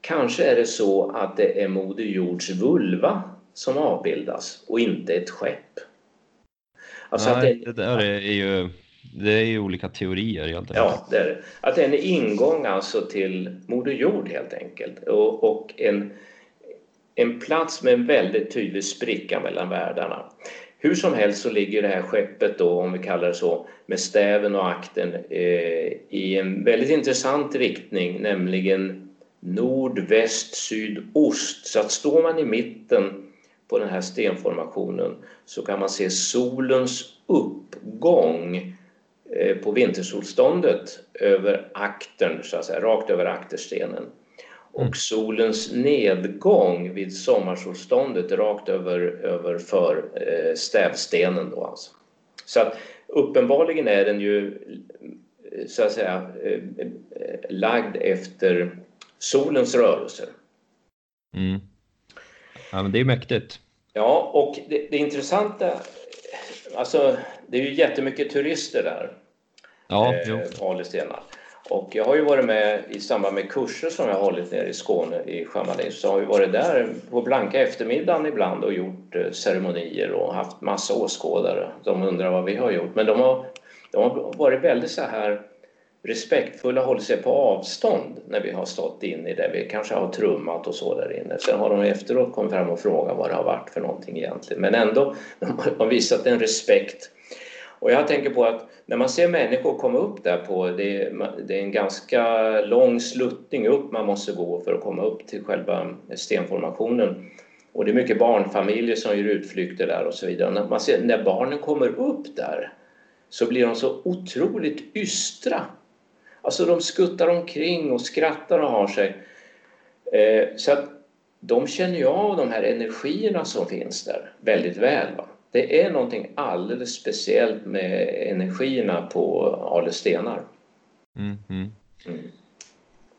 Kanske är det så att det är Moder Jords vulva som avbildas och inte ett skepp. Alltså Nej, det, det där är ju det är ju olika teorier helt enkelt. Ja, det är det. Att det är en ingång alltså till Moder Jord helt enkelt och, och en, en plats med en väldigt tydlig spricka mellan världarna. Hur som helst så ligger det här skeppet då, om vi kallar det så, med stäven och akten eh, i en väldigt intressant riktning, nämligen nordväst, sydost. Så att står man i mitten på den här stenformationen så kan man se solens uppgång på vintersolståndet över aktern, så att säga, rakt över akterstenen. Och mm. solens nedgång vid sommarsolståndet rakt över, över för eh, stävstenen. Då alltså. Så att uppenbarligen är den ju så att säga eh, lagd efter solens rörelser. Mm. Ja, men det är mäktigt. Ja, och det, det intressanta, alltså det är ju jättemycket turister där. Ja, eh, Alestenar. Och jag har ju varit med i samband med kurser som jag har hållit nere i Skåne, i Chamonix, så har vi varit där på blanka eftermiddagen ibland och gjort eh, ceremonier och haft massa åskådare. De undrar vad vi har gjort, men de har, de har varit väldigt så här respektfulla, hållit sig på avstånd när vi har stått inne i det. Vi kanske har trummat och så där inne. Sen har de efteråt kommit fram och frågat vad det har varit för någonting egentligen. Men ändå, de har visat en respekt och jag tänker på att när man ser människor komma upp där på, det, det är en ganska lång sluttning upp man måste gå för att komma upp till själva stenformationen. Och det är mycket barnfamiljer som gör utflykter där och så vidare. När, man ser, när barnen kommer upp där så blir de så otroligt ystra. Alltså de skuttar omkring och skrattar och har sig. Eh, så att de känner ju av de här energierna som finns där väldigt väl. Va? Det är någonting alldeles speciellt med energierna på Ale stenar. Mm, mm. Mm.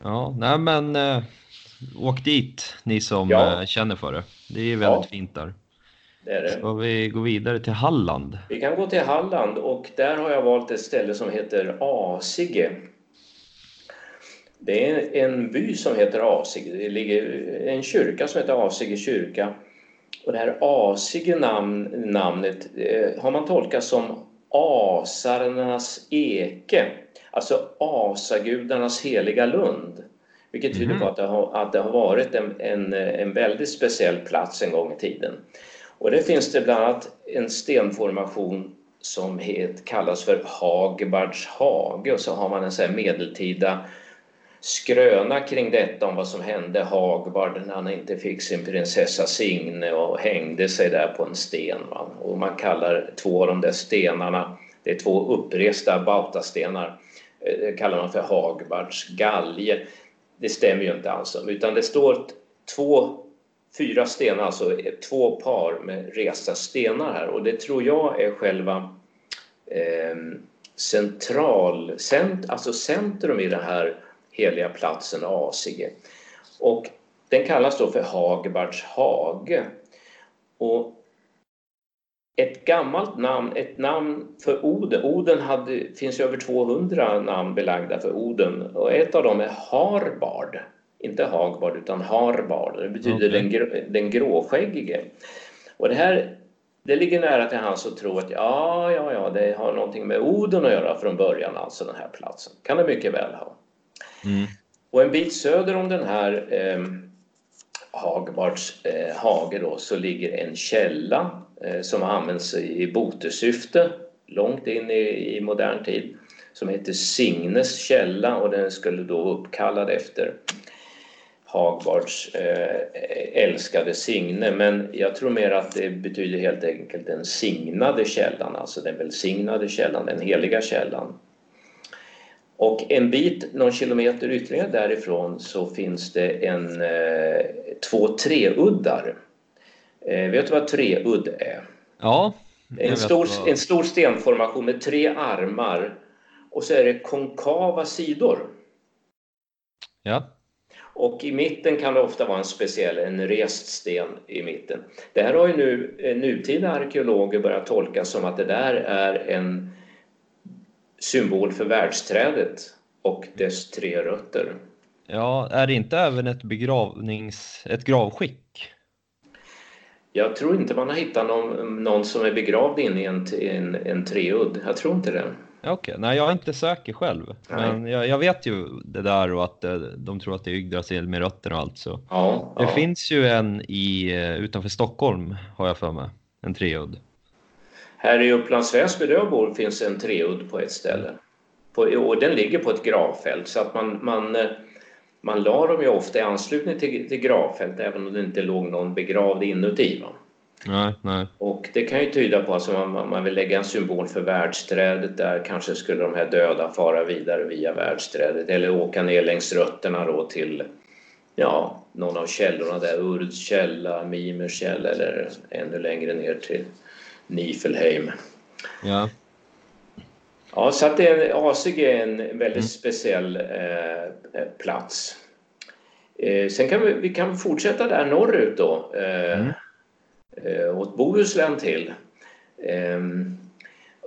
Ja, nej men äh, åk dit ni som ja. äh, känner för det. Det är väldigt ja. fint där. Det är det. Ska vi gå vidare till Halland? Vi kan gå till Halland och där har jag valt ett ställe som heter Asige. Det är en by som heter Asige. Det ligger en kyrka som heter Asige kyrka och det här asige namn, namnet eh, har man tolkat som asarnas eke, alltså asagudarnas heliga lund. Vilket tyder mm. på att det har, att det har varit en, en, en väldigt speciell plats en gång i tiden. Och det finns det bland annat en stenformation som het, kallas för Hagbards hage och så har man en så medeltida skröna kring detta om vad som hände Hagvard när han inte fick sin prinsessa Signe och hängde sig där på en sten. Va? Och man kallar två av de där stenarna, det är två uppresta bautastenar, det eh, kallar man för Hagvards galge. det stämmer ju inte alls. Utan det står två, fyra stenar, alltså eh, två par med resta stenar här. Och det tror jag är själva eh, central, cent, alltså centrum i det här heliga platsen Asige. Och den kallas då för Hagbards hage. Och ett gammalt namn, ett namn för Oden. Oden hade, finns ju över 200 namn belagda för Oden och ett av dem är Harbard. Inte Hagbard utan Harbard. Det betyder okay. den, den gråskäggige. Och det här det ligger nära till hans att tro att ja, ja, ja, det har någonting med Oden att göra från början, alltså den här platsen. Kan det mycket väl ha. Mm. Och en bit söder om den här eh, Hagbards eh, hage då, så ligger en källa eh, som används i botesyfte långt in i, i modern tid som heter Signes källa och den skulle då uppkallad efter Hagbards eh, älskade Signe men jag tror mer att det betyder helt enkelt den signade källan, alltså den välsignade källan, den heliga källan. Och en bit, någon kilometer ytterligare därifrån så finns det en, eh, två treuddar. Eh, vet du vad treudd är? Ja. En stor, vad... en stor stenformation med tre armar och så är det konkava sidor. Ja. Och i mitten kan det ofta vara en speciell, en rest sten i mitten. Det här har ju nu eh, nutida arkeologer börjat tolka som att det där är en symbol för världsträdet och dess tre rötter. Ja, är det inte även ett begravnings... ett gravskick? Jag tror inte man har hittat någon, någon som är begravd inne i en, en, en treudd. Jag tror inte det. Okej, okay. nej jag är inte säker själv. Nej. Men jag, jag, vet ju det där och att eh, de tror att det är Yggdrasil med rötterna och allt så. Ja, det ja. finns ju en i, eh, utanför Stockholm har jag för mig, en treudd. Här i Upplands Väsby där jag bor finns en treudd på ett ställe. På, och den ligger på ett gravfält så att man, man, eh, man la dem ju ofta i anslutning till, till gravfält även om det inte låg någon begravd inuti. Va? Nej, nej. Och det kan ju tyda på att alltså man, man vill lägga en symbol för världsträdet där kanske skulle de här döda fara vidare via världsträdet eller åka ner längs rötterna då till ja, någon av källorna där, Urds källa, Mimers källa eller ännu längre ner till Nifelheim. Ja. Ja, så att det är, Asig är en väldigt mm. speciell eh, plats. Eh, sen kan vi, vi kan fortsätta där norrut då. Eh, mm eh, åt Bohuslän till. Eh,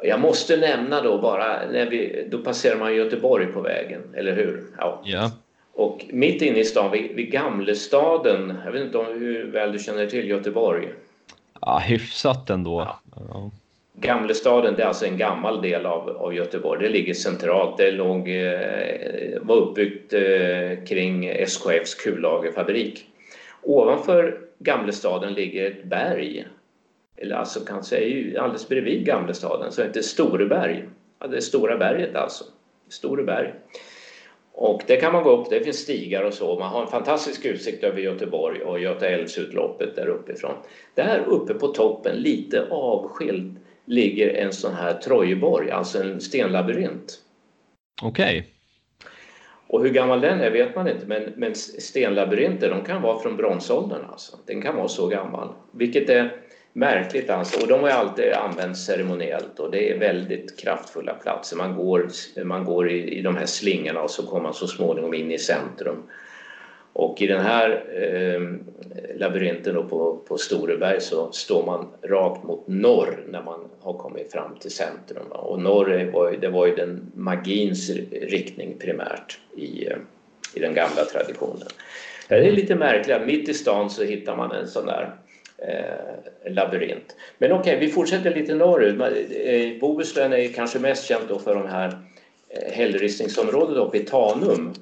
jag måste nämna då bara, när vi, då passerar man Göteborg på vägen, eller hur? Ja. ja. Och mitt inne i stan, vid, vid Gamlestaden, jag vet inte om hur väl du känner till Göteborg? Ja, hyfsat ändå. Ja. Ja. Gamlestaden, det är alltså en gammal del av, av Göteborg. Det ligger centralt. Det låg, eh, var uppbyggt eh, kring SKFs kullagerfabrik. Ovanför Gamlestaden ligger ett berg. Eller alltså kanske alldeles bredvid Gamlestaden så heter Storeberg. Ja, det är Stora berget alltså. Storeberg. Och det kan man gå upp, det finns stigar och så. Man har en fantastisk utsikt över Göteborg och Göta älvsutloppet där uppifrån. Där uppe på toppen, lite avskild, ligger en sån här Trojborg, alltså en stenlabyrint. Okej. Okay. Och hur gammal den är vet man inte, men, men stenlabyrinter de kan vara från bronsåldern. Alltså. Den kan vara så gammal, vilket är märkligt. Alltså. Och de har alltid använts ceremoniellt och det är väldigt kraftfulla platser. Man går, man går i, i de här slingorna och så kommer man så småningom in i centrum. Och i den här eh, labyrinten på, på Storeberg så står man rakt mot norr när man har kommit fram till centrum. Och norr var ju, det var ju den magins riktning primärt i, i den gamla traditionen. Det är lite märkligt, mitt i stan så hittar man en sån där eh, labyrint. Men okej, okay, vi fortsätter lite norrut. Eh, Bohuslän är kanske mest känt då för de här eh, hällristningsområdet uppe i Tanum.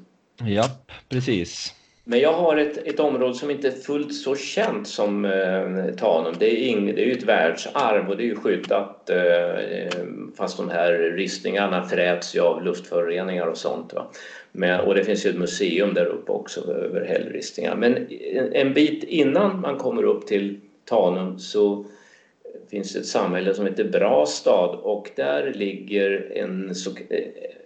Ja, precis. Men jag har ett, ett område som inte är fullt så känt som eh, Tanum. Det är, ing, det är ju ett världsarv och det är ju skyddat eh, fast de här ristningarna fräts ju av luftföroreningar och sånt. Va? Men, och det finns ju ett museum där uppe också över hällristningar. Men en, en bit innan man kommer upp till Tanum så finns det ett samhälle som heter Brastad och där ligger en,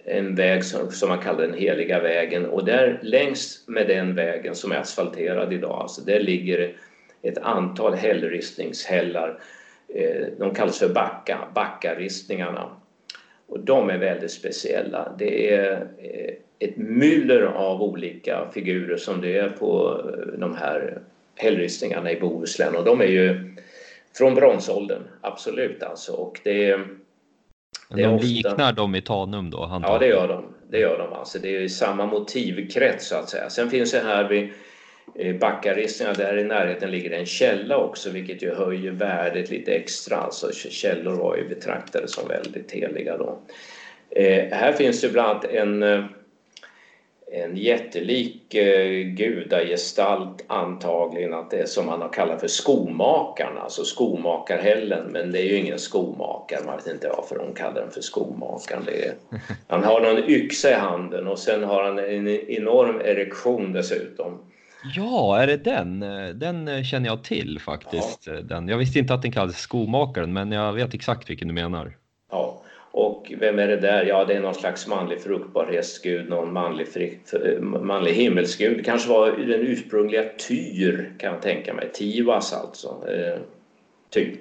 en väg som, som man kallar den heliga vägen och där längs med den vägen som är asfalterad idag, alltså där ligger ett antal hällristningshällar. Eh, de kallas för backa, backaristningarna. Och de är väldigt speciella. Det är eh, ett myller av olika figurer som det är på eh, de här hällristningarna i Bohuslän och de är ju från bronsåldern, absolut alltså. Och det det de ofta... liknar dem i Tanum då? Ja, det gör de. Det gör de alltså. Det är samma motivkrets så att säga. Sen finns det här vid Backaristningarna, där i närheten ligger en källa också vilket ju höjer värdet lite extra. Alltså källor var ju betraktade som väldigt heliga då. Eh, här finns det bland annat en, eh, en jättelik eh, gudagestalt antagligen att det är som man har kallat för skomakaren, alltså skomakarhällen. Men det är ju ingen skomakare, man vet inte varför de kallar den för skomakaren. Är, han har någon yxa i handen och sen har han en enorm erektion dessutom. Ja, är det den? Den känner jag till faktiskt. Ja. Den. Jag visste inte att den kallades skomakaren, men jag vet exakt vilken du menar. Ja, och vem är det där? Ja, det är någon slags manlig fruktbarhetsgud, någon manlig, fri, manlig himmelsgud. Det kanske var den ursprungliga Tyr, kan jag tänka mig. Tivas alltså, eh, typ.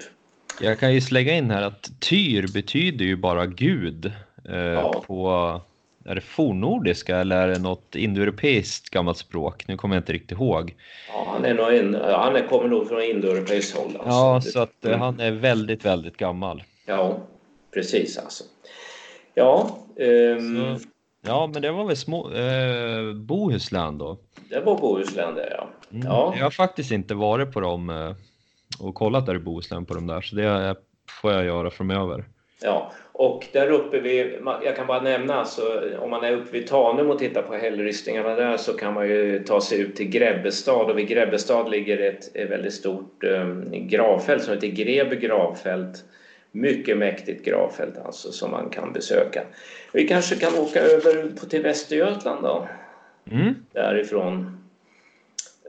Jag kan ju slänga in här att Tyr betyder ju bara gud eh, ja. på är det fornnordiska eller är det något indoeuropeiskt gammalt språk? Nu kommer jag inte riktigt ihåg. Ja, han, är nog in, han är, kommer nog från indoeuropeiskt håll. Alltså. Ja, så att mm. han är väldigt, väldigt gammal. Ja, precis alltså. Ja. Um, så, ja, men det var väl små, eh, Bohuslän då? Det var Bohuslän det, ja. Mm. ja. Jag har faktiskt inte varit på dem eh, och kollat där i Bohuslän på dem där, så det får jag göra framöver. Ja, och där uppe vid, jag kan bara nämna alltså, om man är uppe vid Tanum och tittar på hällristningarna där så kan man ju ta sig ut till Grebbestad och vid Grebbestad ligger ett, ett väldigt stort um, gravfält som heter Grebe gravfält. Mycket mäktigt gravfält alltså som man kan besöka. Vi kanske kan åka över på, till Västergötland då. Mm. Därifrån.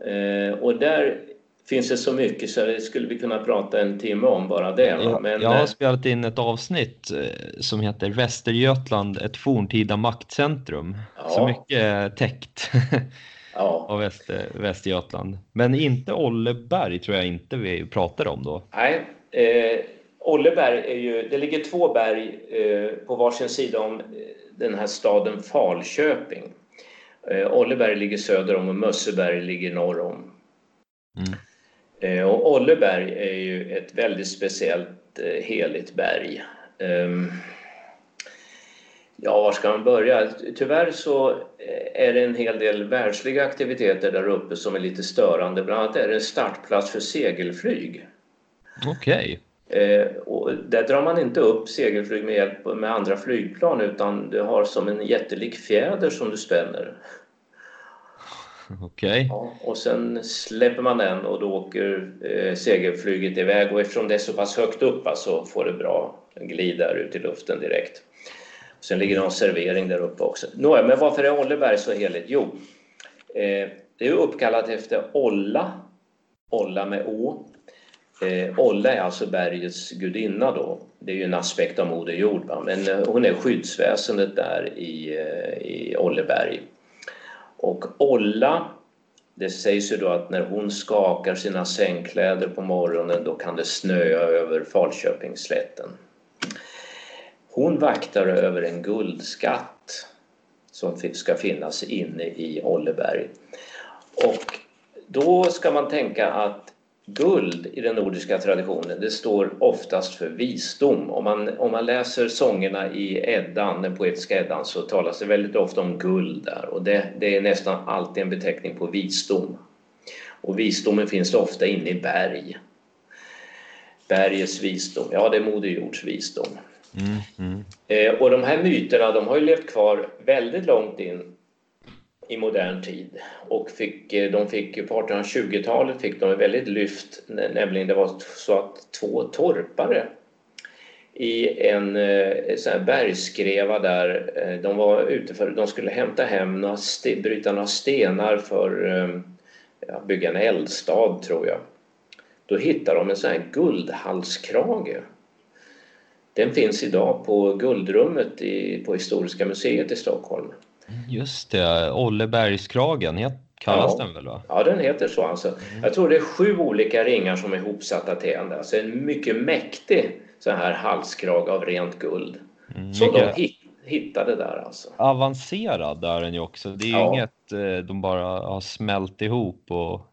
Eh, och där finns det så mycket så det skulle vi kunna prata en timme om bara det. Jag, Men, jag har eh, spelat in ett avsnitt eh, som heter Västergötland, ett forntida maktcentrum. Ja. Så mycket täckt ja. av Väster, Västergötland. Men inte Olleberg tror jag inte vi pratade om då. Nej, eh, Olleberg är ju, det ligger två berg eh, på varsin sida om eh, den här staden Falköping. Eh, Olleberg ligger söder om och Mösseberg ligger norr om. Mm. Eh, och Olleberg är ju ett väldigt speciellt eh, heligt berg. Ehm, ja, var ska man börja? Tyvärr så eh, är det en hel del världsliga aktiviteter där uppe som är lite störande. Bland annat är det en startplats för segelflyg. Okej. Okay. Och där drar man inte upp segelflyg med hjälp med andra flygplan utan du har som en jättelik fjäder som du spänner. Okej. Okay. Ja, och sen släpper man den och då åker eh, segelflyget iväg och eftersom det är så pass högt upp så alltså, får det bra glid där ut i luften direkt. Sen ligger det någon servering där uppe också. Nåja, men varför är Olleberg så heligt? Jo, eh, det är uppkallat efter Olla, Olla med Å. Eh, Olla är alltså bergets gudinna då. Det är ju en aspekt av Moder Jord, va? men eh, hon är skyddsväsendet där i, eh, i Olleberg. Och Olla, det sägs ju då att när hon skakar sina sängkläder på morgonen då kan det snöa över Falköpingsslätten. Hon vaktar över en guldskatt som ska finnas inne i Olleberg. Och då ska man tänka att Guld i den nordiska traditionen, det står oftast för visdom. Om man, om man läser sångerna i Eddan, den poetiska Eddan, så talas det väldigt ofta om guld där och det, det är nästan alltid en beteckning på visdom. Och visdomen finns ofta inne i berg. Bergets visdom, ja det är Moder Jords visdom. Mm, mm. Eh, och de här myterna de har ju levt kvar väldigt långt in i modern tid. Och fick, eh, de fick på 1820-talet fick de ett väldigt lyft, nämligen det var så att två torpare i en eh, sån här bergskreva där eh, de var ute för de skulle hämta hem några bryta några stenar för ja, bygga en eldstad tror jag. Då hittade de en sån här guldhalskrage Den finns idag på Guldrummet i, på Historiska museet i Stockholm. Just det, Ollebergskragen kallas ja. den väl? Va? Ja, den heter så. Alltså. Mm. Jag tror det är sju olika ringar som är ihopsatta till en. Alltså en mycket mäktig så här halskrage av rent guld. Mm, som mycket... de hittade där alltså. Avancerad är den ju också. Det är ja. inget eh, de bara har smält ihop och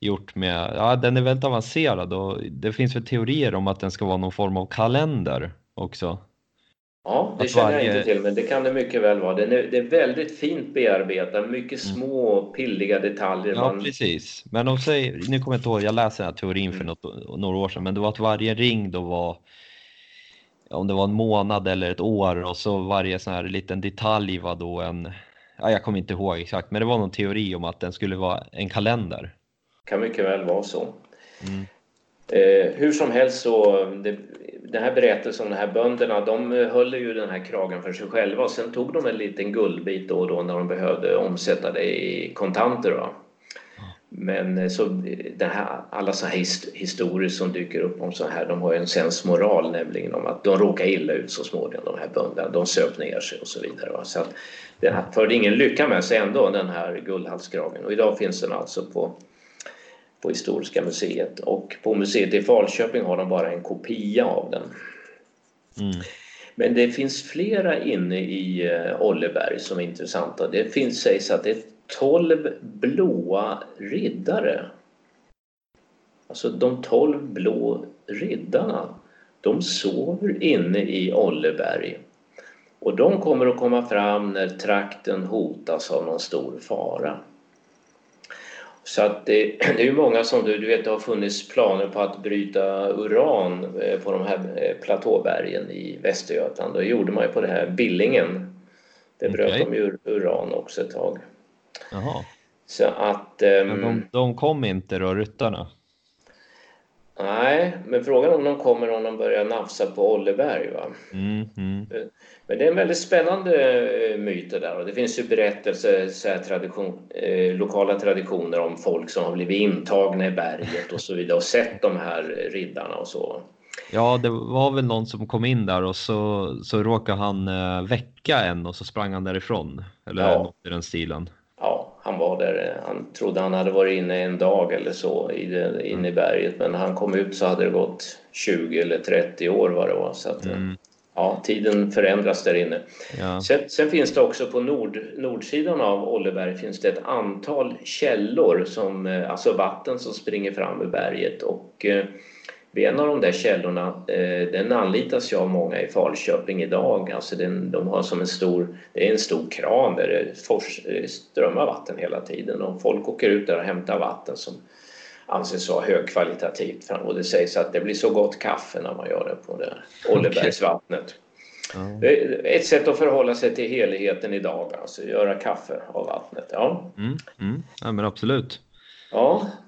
gjort med, ja den är väldigt avancerad och det finns väl teorier om att den ska vara någon form av kalender också. Ja, det känner varje... jag inte till, men det kan det mycket väl vara. Den är, det är väldigt fint bearbetat, mycket mm. små pilliga detaljer. Ja, man... precis. Men de säger, nu kommer jag inte ihåg, jag läste den här teorin för mm. något, några år sedan, men det var att varje ring då var om det var en månad eller ett år och så varje sån här liten detalj var då en, ja, jag kommer inte ihåg exakt, men det var någon teori om att den skulle vara en kalender. Kan mycket väl vara så. Mm. Eh, hur som helst så, det, den här berättelsen om de här bönderna, de eh, höll ju den här kragen för sig själva och sen tog de en liten guldbit då och då när de behövde omsätta det i kontanter. Va? Men eh, så eh, det här, alla så här historier som dyker upp om så här, de har ju en sensmoral nämligen om att de råkar illa ut så småningom, de här bönderna. De söp ner sig och så vidare. Va? Så att det förde ingen lycka med sig ändå, den här guldhalskragen. Och idag finns den alltså på på Historiska museet och på museet i Falköping har de bara en kopia av den. Mm. Men det finns flera inne i uh, Olleberg som är intressanta. Det finns, sägs att det är 12 blåa riddare. Alltså de 12 blå riddarna, de sover inne i Olleberg. Och de kommer att komma fram när trakten hotas av någon stor fara. Så att det, det är ju många som du, du vet, det har funnits planer på att bryta uran eh, på de här eh, platåbergen i Västergötland. Det gjorde man ju på det här Billingen. Det bröt okay. de ju uran också ett tag. Jaha. Så att... Um, Men de, de kom inte då, ryttarna? Nej, men frågan om de kommer om de börjar nafsa på Olleberg. Va? Mm, mm. Men det är en väldigt spännande eh, myt det där och det finns ju berättelser, så här, tradition, eh, lokala traditioner om folk som har blivit intagna i berget och så vidare och sett de här riddarna och så. Ja, det var väl någon som kom in där och så, så råkade han eh, väcka en och så sprang han därifrån. Eller ja. något i den stilen han var där. Han trodde han hade varit inne en dag eller så inne i mm. berget men när han kom ut så hade det gått 20 eller 30 år vad det var. Så att, mm. ja, tiden förändras där inne. Ja. Sen, sen, finns det också på nord, nordsidan av Olleberg finns det ett antal källor, som, eh, alltså vatten som springer fram ur berget och eh, en av de där källorna, eh, den anlitas ju av många i Falköping idag. Alltså den, de har som en stor, det är en stor kran där det fors, strömmar vatten hela tiden och folk åker ut där och hämtar vatten som anses vara högkvalitativt. Och det sägs att det blir så gott kaffe när man gör det på det Ollebergsvattnet. Okay. Mm. Ett sätt att förhålla sig till heligheten idag, alltså göra kaffe av vattnet. Ja, mm, mm. ja men absolut. Ja, Eh,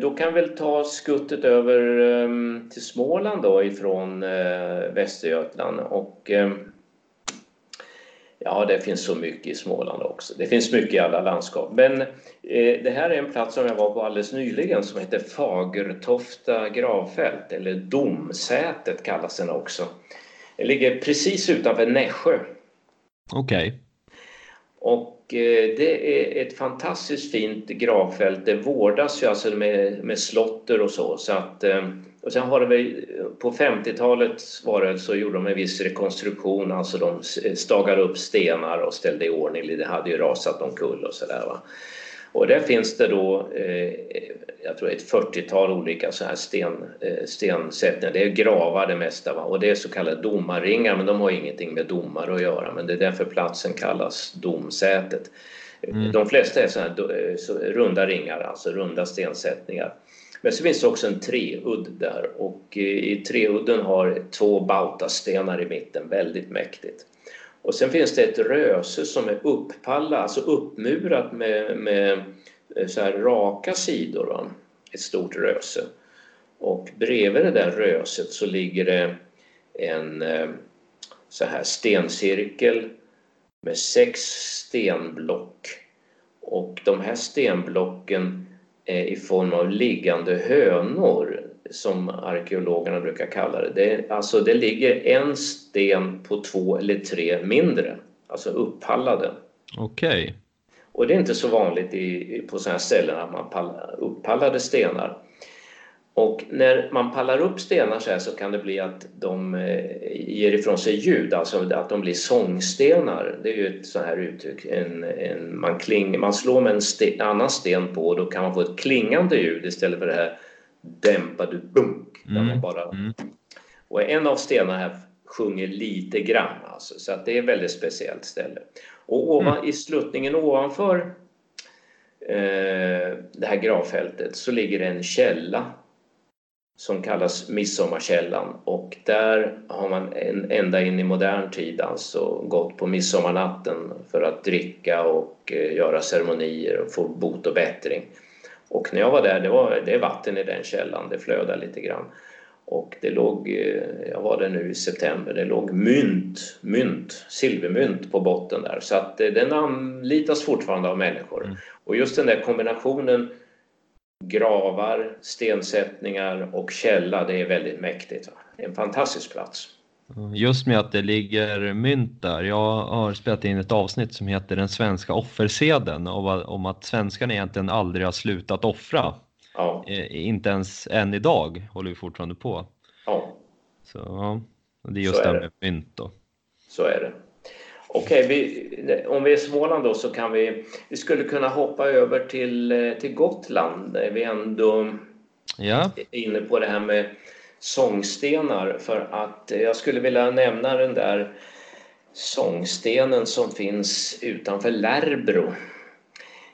då kan vi väl ta skuttet över ehm, till Småland då ifrån eh, Västergötland och ehm, Ja, det finns så mycket i Småland också. Det finns mycket i alla landskap. Men eh, det här är en plats som jag var på alldeles nyligen som heter Fagertofta gravfält, eller Domsätet kallas den också. Det ligger precis utanför Nässjö. Okej. Okay. Och Eh, Eh, det är ett fantastiskt fint gravfält. Det vårdas ju alltså med, med slotter och så. så att, eh, och sen har det väl, på 50-talet var det, så gjorde de en viss rekonstruktion, alltså de stagade upp stenar och ställde i ordning. Det hade ju rasat omkull och sådär. Och där finns det då, eh, jag tror ett 40-tal olika så här sten, eh, stensättningar. Det är gravar det mesta va? och det är så kallade domarringar men de har ingenting med domare att göra men det är därför platsen kallas domsätet. Mm. De flesta är så här, eh, så, runda ringar, alltså runda stensättningar. Men så finns det också en treudd där och eh, i treudden har två bautastenar i mitten, väldigt mäktigt. Och sen finns det ett röse som är upppallat, alltså uppmurat med, med eh, så här raka sidor. Va? Ett stort röse. Och bredvid det där röset så ligger det en eh, så här stencirkel med sex stenblock. Och de här stenblocken är i form av liggande hönor som arkeologerna brukar kalla det. det. Alltså det ligger en sten på två eller tre mindre, alltså upppallade. Okej. Okay. Och det är inte så vanligt i, på sådana här ställen att man pallar, upppallade stenar. Och när man pallar upp stenar så här så kan det bli att de eh, ger ifrån sig ljud, alltså att de blir sångstenar. Det är ju ett sånt här uttryck. En, en, man, kling, man slår med en sten, annan sten på och då kan man få ett klingande ljud istället för det här dämpade bunk. Mm. Man bara... Mm. Och en av stenarna här sjunger lite grann alltså, så att det är ett väldigt speciellt ställe. Och ovan, mm. i sluttningen ovanför eh, det här gravfältet så ligger en källa som kallas Midsommarkällan och där har man en, ända in i modern tid alltså gått på midsommarnatten för att dricka och eh, göra ceremonier och få bot och bättring. Och när jag var där, det, var, det är vatten i den källan, det flödar lite grann. Och det låg, eh, jag var där nu i september, det låg mynt, mynt, silvermynt på botten där. Så att eh, den anlitas fortfarande av människor. Mm. Och just den där kombinationen gravar, stensättningar och källa, det är väldigt mäktigt. En fantastisk plats. Just med att det ligger mynt där. Jag har spelat in ett avsnitt som heter Den svenska offerseden om att svenskarna egentligen aldrig har slutat offra. Ja. Eh, inte ens än idag håller vi fortfarande på. Ja. Så ja, det är just det med mynt då. Så är det. Okej, okay, om vi är Småland då så kan vi, vi skulle kunna hoppa över till, eh, till Gotland vi ändå ja. är inne på det här med sångstenar för att jag skulle vilja nämna den där sångstenen som finns utanför Lärbro.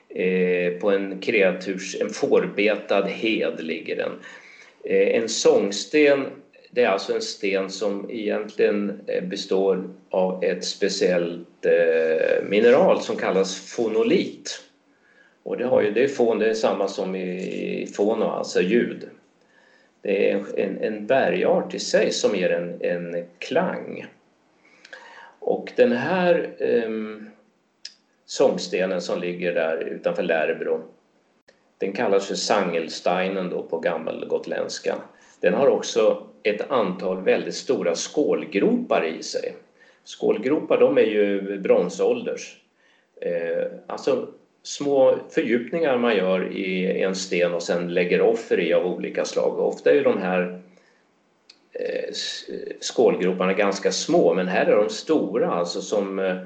Eh, på en kreaturs, en fårbetad hed ligger den. Eh, en sångsten det är alltså en sten som egentligen eh, består av ett speciellt eh, mineral som kallas fonolit. Och det, har ju, det är fon, det är samma som i fono, alltså ljud. Det är en, en bergart i sig som ger en, en klang. Och den här eh, sångstenen som ligger där utanför Lärbro den kallas för Sangelsteinen då på gammelgotländska. Den har också ett antal väldigt stora skålgropar i sig. Skålgropar de är ju bronsålders. Eh, alltså små fördjupningar man gör i en sten och sen lägger offer i av olika slag. Ofta är de här eh, skålgroparna ganska små men här är de stora, alltså som, eh,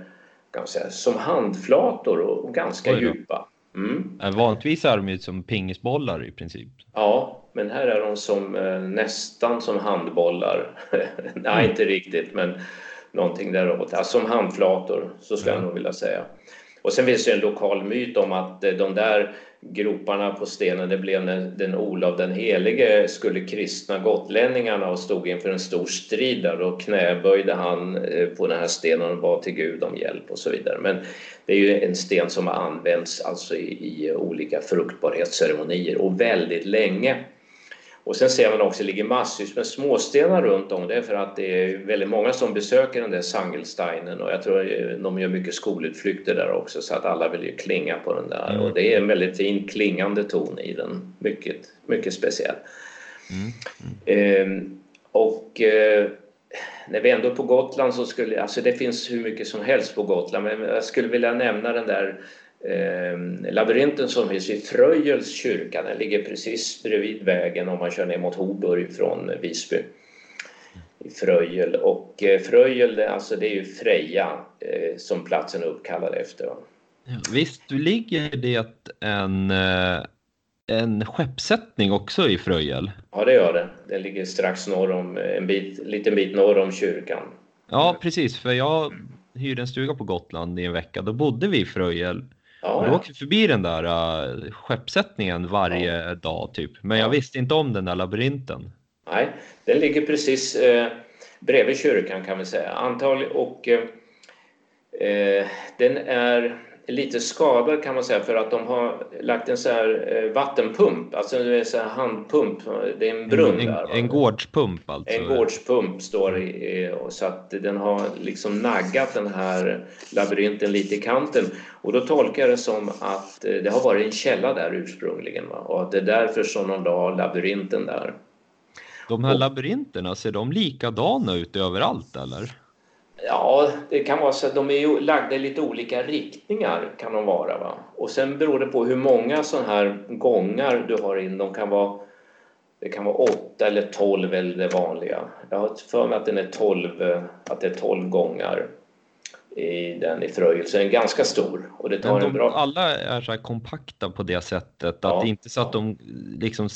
kan säga, som handflator och ganska djupa. Mm. Vanligtvis är de ju som pingisbollar i princip. Ja, men här är de som, eh, nästan som handbollar. Nej, mm. inte riktigt, men någonting däråt. Alltså som handflator, så skulle mm. jag nog vilja säga. Och sen finns det en lokal myt om att eh, de där groparna på stenen, det blev när den Olav den helige skulle kristna gotlänningarna och stod inför en stor strid där. Då knäböjde han eh, på den här stenen och bad till Gud om hjälp och så vidare. Men det är ju en sten som har använts alltså i, i olika fruktbarhetsceremonier och väldigt länge. Och sen ser man också att det ligger massvis med småstenar runt om. Det för att det är väldigt många som besöker den där Sangelsteinen och jag tror de gör mycket skolutflykter där också så att alla vill ju klinga på den där. Mm. Och det är en väldigt fin klingande ton i den. Mycket, mycket speciell. Mm. Mm. Eh, och eh, när vi ändå är på Gotland så skulle, alltså det finns hur mycket som helst på Gotland men jag skulle vilja nämna den där Eh, labyrinten som finns i Fröjels kyrka, den ligger precis bredvid vägen om man kör ner mot Hoburg från Visby. I Fröjel. Och eh, Fröjel, alltså det är ju Freja eh, som platsen är uppkallad efter. Visst ligger det en, eh, en skeppsättning också i Fröjel? Ja, det gör det. Den ligger strax norr om, en bit, liten bit norr om kyrkan. Ja, precis. För jag hyrde en stuga på Gotland i en vecka. Då bodde vi i Fröjel. Ja, jag åkte förbi den där uh, skeppsättningen varje ja. dag typ. Men jag visste inte om den där labyrinten. Nej, den ligger precis eh, bredvid kyrkan kan vi säga. Antagligen och eh den är lite skadad kan man säga för att de har lagt en sån här eh, vattenpump, alltså en sån här handpump, det är en brunn en, där. En, en gårdspump alltså? En gårdspump står i, så att den har liksom naggat den här labyrinten lite i kanten och då tolkar jag det som att eh, det har varit en källa där ursprungligen va? och att det är därför som de la labyrinten där. De här och, labyrinterna, ser de likadana ut överallt eller? Ja, det kan vara så att de är ju lagda i lite olika riktningar kan de vara. Va? Och sen beror det på hur många sådana här gångar du har in. De kan vara, det kan vara åtta eller tolv eller det vanliga. Jag har för mig att, den är 12, att det är tolv gångar i den i Fröjel, så den är ganska stor. Och det tar Men de, en bra... alla är så kompakta på det sättet, att ja, det är inte så att de liksom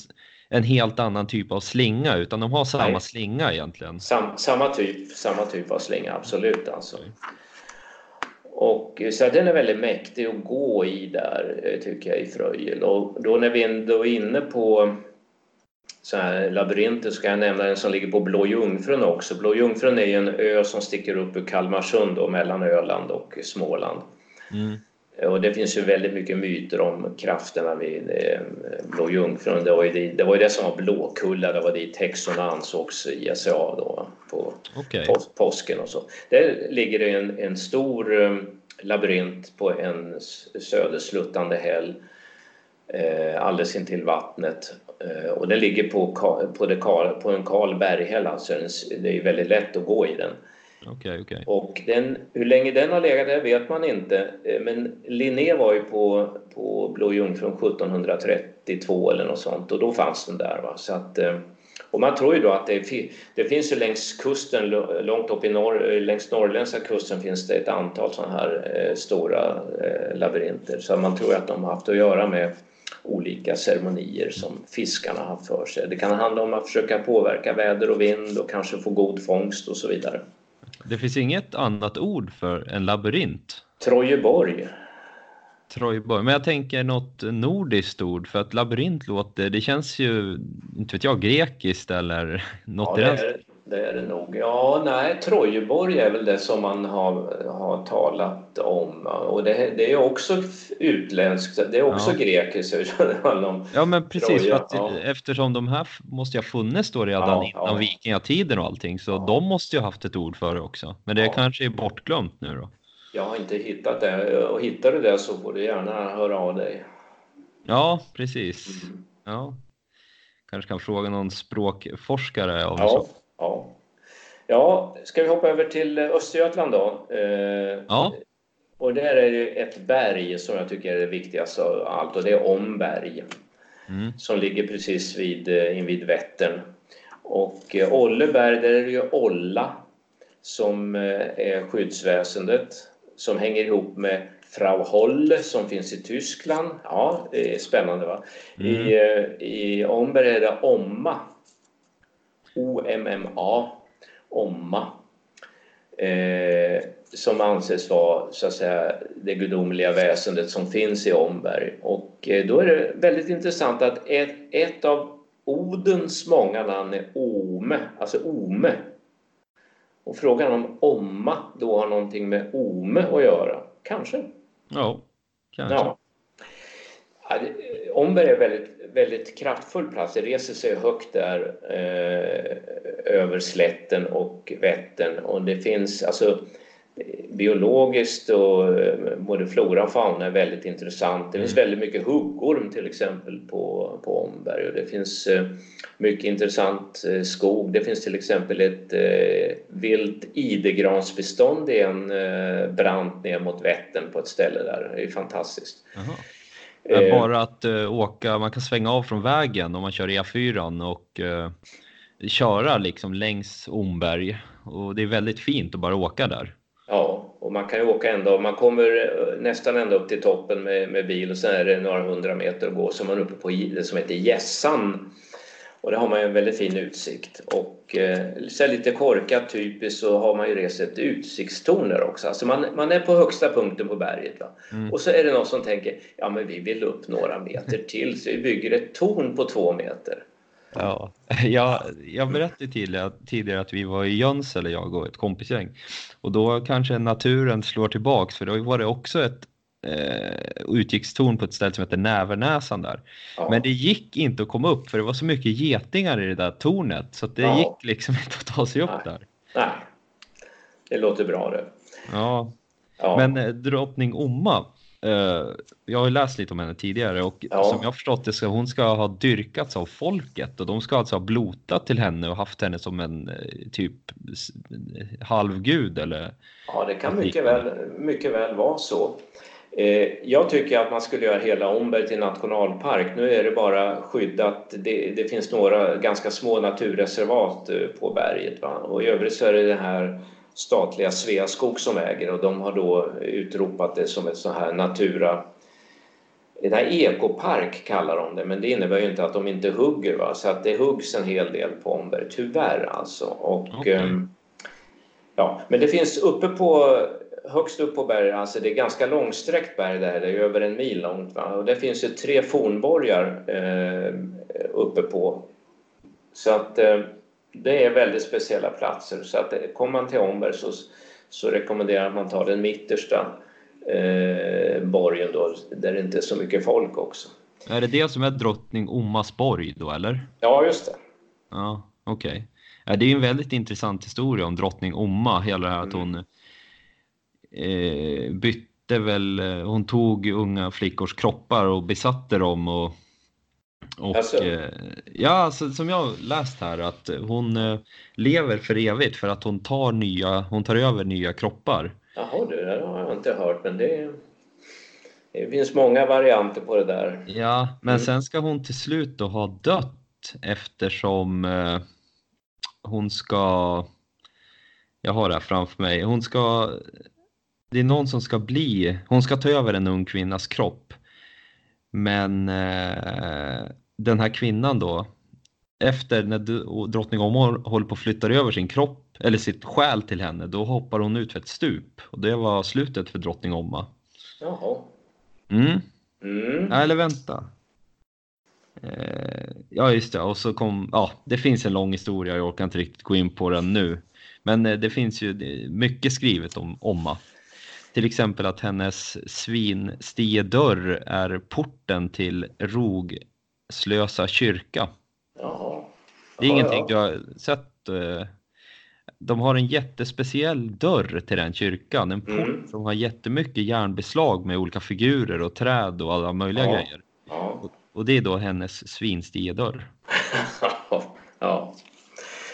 en helt annan typ av slinga utan de har samma Nej. slinga egentligen. Sam, samma, typ, samma typ av slinga, absolut alltså. Och så den är väldigt mäktig att gå i där eh, tycker jag i Fröjel. Och då när vi ändå är inne på så här labyrinter så kan jag nämna en som ligger på Blå Jungfrun också. Blå Jungfrun är ju en ö som sticker upp ur Kalmarsund och mellan Öland och Småland. Mm. Och det finns ju väldigt mycket myter om krafterna vid eh, Blå Jungfrun. Det var ju det, det, var ju det som var Blåkulla, det var dit häxorna ansågs ge sig av då på okay. pås, påsken och så. Där ligger det en, en stor eh, labyrint på en södersluttande häll eh, alldeles intill vattnet. Eh, och den ligger på, på, det, på en kal berghäll, alltså det är väldigt lätt att gå i den. Okay, okay. Och den, hur länge den har legat där vet man inte. Eh, men Linné var ju på, på Blå Jungfrun 1732 eller något sånt och då fanns den där. Va? Så att, eh, och man tror ju då att det, det finns ju längs kusten, långt upp i norr, eh, längs norrländska kusten finns det ett antal sådana här stora labyrinter. Så man tror att de har haft att göra med olika ceremonier som fiskarna har för sig. Det kan handla om att försöka påverka väder och vind och kanske få god fångst och så vidare. Det finns inget annat ord för en labyrint. Trojeborg. Trojborg. Men jag tänker något nordiskt ord för att labyrint låter, det känns ju, inte vet jag, grekiskt eller något ja, det är, det är det nog. Ja, nej, Trojeborg är väl det som man har, har talat om. Och det, det är också utländskt, det är också ja. grekiskt. ja, men precis, Troja, att, ja. eftersom de här måste ha funnits då redan ja, innan ja. vikingatiden och allting, så de måste ju ha haft ett ord för det också. Men det kanske är bortglömt nu då. Jag har inte hittat det. Och hittar du det så får du gärna höra av dig. Ja, precis. Mm. Ja. Kanske kan fråga någon språkforskare om ja, så. Ja. ja, ska vi hoppa över till Östergötland då? Eh, ja. Och där är det ett berg som jag tycker är det viktigaste av allt och det är Omberg. Mm. Som ligger precis vid, eh, invid Vättern. Och eh, Olleberg, där är det ju Olla som är skyddsväsendet som hänger ihop med Frau Holle som finns i Tyskland. Ja, det är spännande va? Mm. I, eh, I Omberg är det Omma. O-M-M-A. Omma. Eh, som anses vara så att säga, det gudomliga väsendet som finns i Omberg. Och eh, då är det väldigt intressant att ett, ett av Odens många namn är Ome, alltså Ome och frågan om Omma då har någonting med Ome att göra? Kanske? Ja, kanske. Ja. Omberg är väldigt, väldigt kraftfull plats. Det reser sig högt där eh, över slätten och Vättern och det finns alltså biologiskt och eh, både flora och fauna är väldigt intressant. Det finns mm. väldigt mycket huggorm till exempel på, på Omberg och det finns eh, mycket intressant eh, skog. Det finns till exempel ett eh, vilt idegransbestånd i en eh, brant ner mot Vättern på ett ställe där. Det är fantastiskt. Eh, bara att uh, åka, man kan svänga av från vägen om man kör E4 och uh, köra liksom längs Omberg och det är väldigt fint att bara åka där. Ja, och man kan ju åka ända, man kommer eh, nästan ända upp till toppen med, med bil och sen är det några hundra meter att gå så är man uppe på det som heter Gässan. Och där har man ju en väldigt fin utsikt. Och eh, så lite korkat typiskt så har man ju rest ett utsiktstorn där också. Alltså man, man är på högsta punkten på berget. Mm. Och så är det någon som tänker, ja men vi vill upp några meter till så vi bygger ett torn på två meter. Ja, jag, jag berättade tidigare, tidigare att vi var i Jönsele, jag och ett kompisgäng. Och då kanske naturen slår tillbaks, för då var det också ett eh, utkikstorn på ett ställe som heter Nävernäsan där. Ja. Men det gick inte att komma upp för det var så mycket getingar i det där tornet så det ja. gick liksom inte att ta sig upp Nej. där. Nej, det låter bra det. Ja, ja. men eh, drottning Omma, Uh, jag har läst lite om henne tidigare och som jag förstått det ska hon ska ha dyrkats av folket och de ska alltså ha blotat till henne och haft henne som en eh, typ halvgud eller? Ja, det kan mycket väl, mycket väl vara så. Eh, jag tycker att man skulle göra hela Omberg till nationalpark. Nu är det bara skyddat. Det, det finns några ganska små naturreservat på berget va? och i övrigt så är det det här statliga Sveaskog som äger och de har då utropat det som ett så här Natura det här ekopark kallar de det, men det innebär ju inte att de inte hugger. Va? Så att det huggs en hel del på Omberg, tyvärr alltså. Och, okay. um, ja, men det finns uppe på, högst upp på berget, alltså det är ganska långsträckt berg där, det är över en mil långt. Va? Och det finns ju tre fornborgar eh, uppe på. Så att eh, det är väldigt speciella platser så att kommer man till Omberg så, så rekommenderar jag att man tar den mittersta eh, borgen då, där det inte är så mycket folk också. Är det det som är drottning Omas borg då eller? Ja, just det. Ja, okej. Okay. Ja, det är en väldigt intressant historia om drottning Oma, hela det här att mm. hon eh, bytte väl, eh, hon tog unga flickors kroppar och besatte dem och och alltså. eh, ja, alltså, som jag läst här att hon eh, lever för evigt för att hon tar nya, hon tar över nya kroppar. Jaha du, det har jag inte hört men det, det finns många varianter på det där. Ja, men mm. sen ska hon till slut då ha dött eftersom eh, hon ska, jag har det här framför mig, hon ska, det är någon som ska bli, hon ska ta över en ung kvinnas kropp. Men eh, den här kvinnan då, efter när drottning Omar håller på att flytta över sin kropp eller sitt själ till henne, då hoppar hon ut för ett stup och det var slutet för drottning Omma. Jaha. Mm. mm. Eller vänta. Eh, ja, just det. Och så kom, ja, det finns en lång historia, jag orkar inte riktigt gå in på den nu. Men eh, det finns ju mycket skrivet om Omma. Till exempel att hennes svinstie dörr är porten till Rog Slösa kyrka. Jaha. Det är ingenting du har sett? Eh, de har en jättespeciell dörr till den kyrkan, en port mm. som har jättemycket järnbeslag med olika figurer och träd och alla möjliga ja. grejer. Ja. Och, det är då hennes svinstiedörr. ja.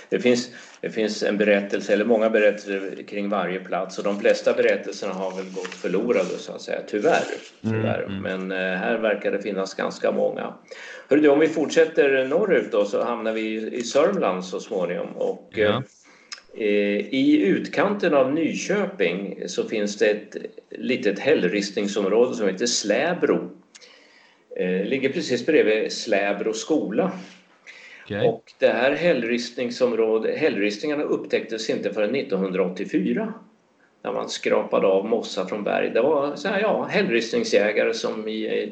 Det finns, det finns en berättelse, eller många berättelser kring varje plats och de flesta berättelserna har väl gått förlorade så att säga, tyvärr. Tyvärr. Mm, mm. Men eh, här verkar det finnas ganska många. Hörru om vi fortsätter norrut då så hamnar vi i Sörmland så småningom. Och, ja. eh, I utkanten av Nyköping så finns det ett litet hällristningsområde som heter Släbro. Eh, ligger precis bredvid Släbro skola. Okay. Och det här hällristningsområdet, hällristningarna upptäcktes inte förrän 1984 när man skrapade av mossa från berg. Det var så här, ja, hällristningsjägare som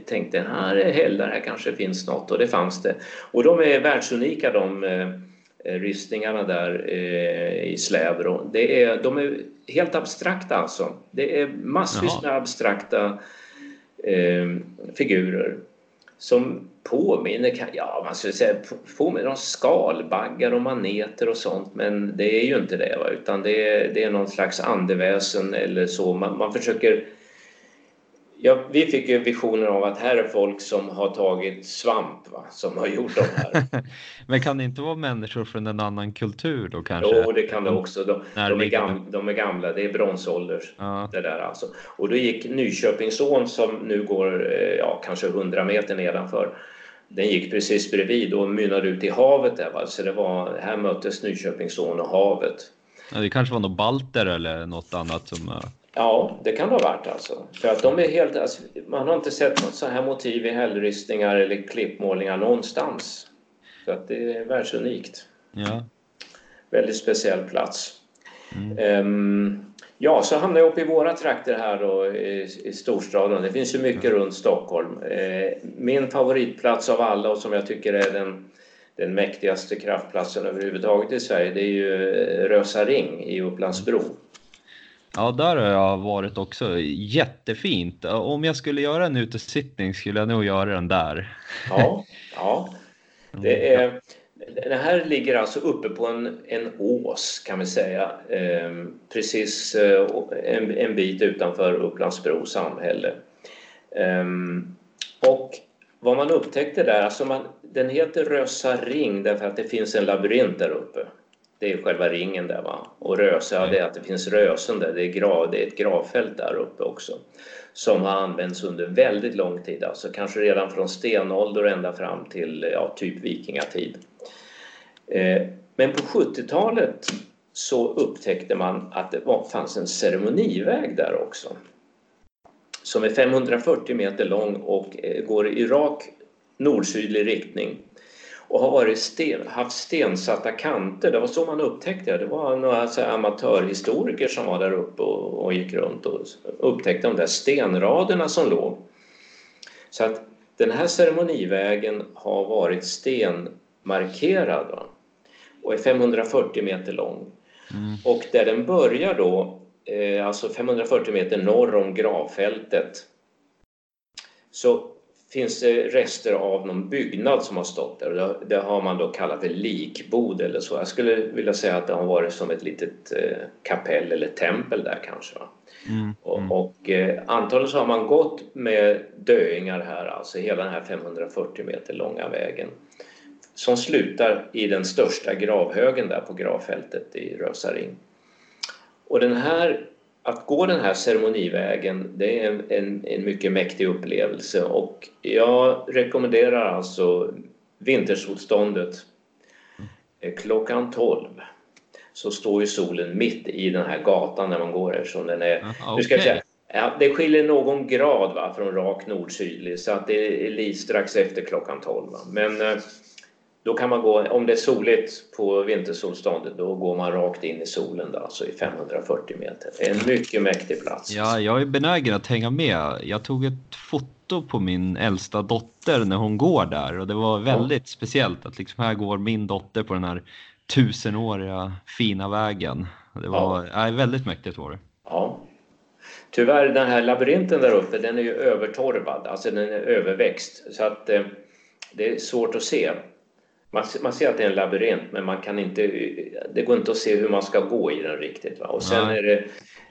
tänkte här är hällar, här kanske finns något och det fanns det. Och de är världsunika de eh, ristningarna där eh, i Slävro. Det är, de är helt abstrakta alltså. Det är massvis Jaha. med abstrakta eh, figurer som påminner, ja man skulle säga påminner om skalbaggar och maneter och sånt men det är ju inte det va? utan det är, det är någon slags andeväsen eller så. Man, man försöker Ja, vi fick ju visioner av att här är folk som har tagit svamp va? som har gjort de här. Men kan det inte vara människor från en annan kultur då kanske? Jo, det kan det också. De, de, är, gamla, de är gamla, det är bronsålder. Ja. Det där alltså. Och då gick Nyköpingsån som nu går eh, ja, kanske 100 meter nedanför. Den gick precis bredvid och mynnade ut i havet där. Va? Så det var, här möttes Nyköpingsån och havet. Ja, det kanske var något balter eller något annat som Ja, det kan det ha varit alltså. För att de är helt, alltså, man har inte sett något så här motiv i hällristningar eller klippmålningar någonstans. Så att det är världsunikt. Ja. Väldigt speciell plats. Mm. Um, ja, så hamnar jag uppe i våra trakter här då i, i storstaden. Det finns ju mycket mm. runt Stockholm. Uh, min favoritplats av alla och som jag tycker är den, den mäktigaste kraftplatsen överhuvudtaget i Sverige, det är ju Rösa Ring i Upplandsbro. Ja, där har jag varit också. Jättefint. Om jag skulle göra en utesittning skulle jag nog göra den där. Ja, ja. Det, är, det här ligger alltså uppe på en, en ås kan vi säga. Eh, precis eh, en, en bit utanför Upplandsbro samhälle. Um, och vad man upptäckte där, alltså man, den heter Rösa ring därför att det finns en labyrint där uppe. Det är själva ringen där va. Och Rösa, ja, det är att det finns rösen där, det är, grav, det är ett gravfält där uppe också. Som har använts under väldigt lång tid, alltså kanske redan från stenålder ända fram till ja, typ vikingatid. Eh, men på 70-talet så upptäckte man att det var, fanns en ceremoniväg där också. Som är 540 meter lång och eh, går i rak nord-sydlig riktning och har varit sten, haft stensatta kanter. Det var så man upptäckte det. Det var några så amatörhistoriker som var där uppe och, och, gick runt och upptäckte de där stenraderna som låg. Så att den här ceremonivägen har varit stenmarkerad va? och är 540 meter lång. Mm. Och där den börjar då, eh, alltså 540 meter norr om gravfältet, så finns det rester av någon byggnad som har stått där. Det har man då kallat för likbod eller så. Jag skulle vilja säga att det har varit som ett litet eh, kapell eller tempel där kanske. Mm, mm. Och, och eh, antagligen så har man gått med döingar här, alltså hela den här 540 meter långa vägen som slutar i den största gravhögen där på gravfältet i Rösaring. Och den här att gå den här ceremonivägen det är en, en, en, mycket mäktig upplevelse och jag rekommenderar alltså vintersolståndet mm. klockan 12 så står ju solen mitt i den här gatan när man går eftersom den är... Okay. Nu ska säga, ja, det skiljer någon grad va, från rak nord-sydlig så att det är strax efter klockan 12. Va. Men eh, då kan man gå, om det är soligt på vintersolståndet, då går man rakt in i solen då, alltså i 540 meter. Det är en mycket mäktig plats. Ja, jag är benägen att hänga med. Jag tog ett foto på min äldsta dotter när hon går där och det var väldigt ja. speciellt att liksom här går min dotter på den här tusenåriga fina vägen. Det var ja. ja väldigt mäktigt var det. Ja. Tyvärr, den här labyrinten där uppe, den är ju övertorvad, alltså den är överväxt så att eh, det är svårt att se. Man, man ser att det är en labyrint men man kan inte, det går inte att se hur man ska gå i den riktigt. Va? Och sen är det,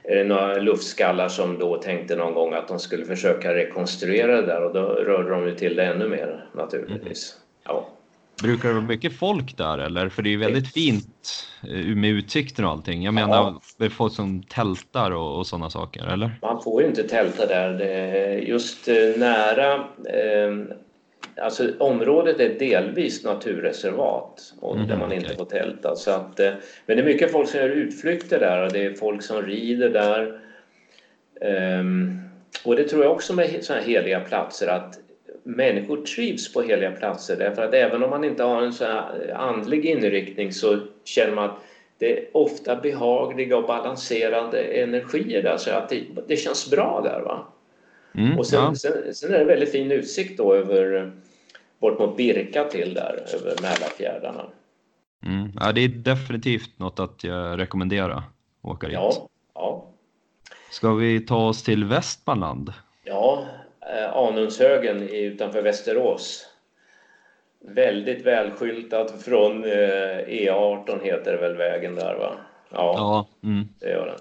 är det några luftskallar som då tänkte någon gång att de skulle försöka rekonstruera det där och då rörde de ju till det ännu mer naturligtvis. Mm. Ja. Brukar det vara mycket folk där eller? För det är ju väldigt fint eh, med utsikten och allting. Jag menar, ja. det är folk som tältar och, och sådana saker, eller? Man får ju inte tälta där. Det är just eh, nära eh, Alltså området är delvis naturreservat och mm, där man inte okay. får tälta. Så att, eh, men det är mycket folk som gör utflykter där och det är folk som rider där. Um, och det tror jag också med sådana här heliga platser att människor trivs på heliga platser därför att även om man inte har en så här andlig inriktning så känner man att det är ofta behagliga och balanserande energier där så att det, det känns bra där. Va? Mm, och sen, ja. sen, sen, är det väldigt fin utsikt då över bort mot Birka till där, över Mälarfjärdarna. Mm. Ja, det är definitivt något att jag rekommenderar att åka dit. Ja, ja. Ska vi ta oss till Västmanland? Ja, eh, Anundshögen utanför Västerås. Väldigt välskyltat från eh, E18 heter väl vägen där va? Ja, ja mm. det gör den.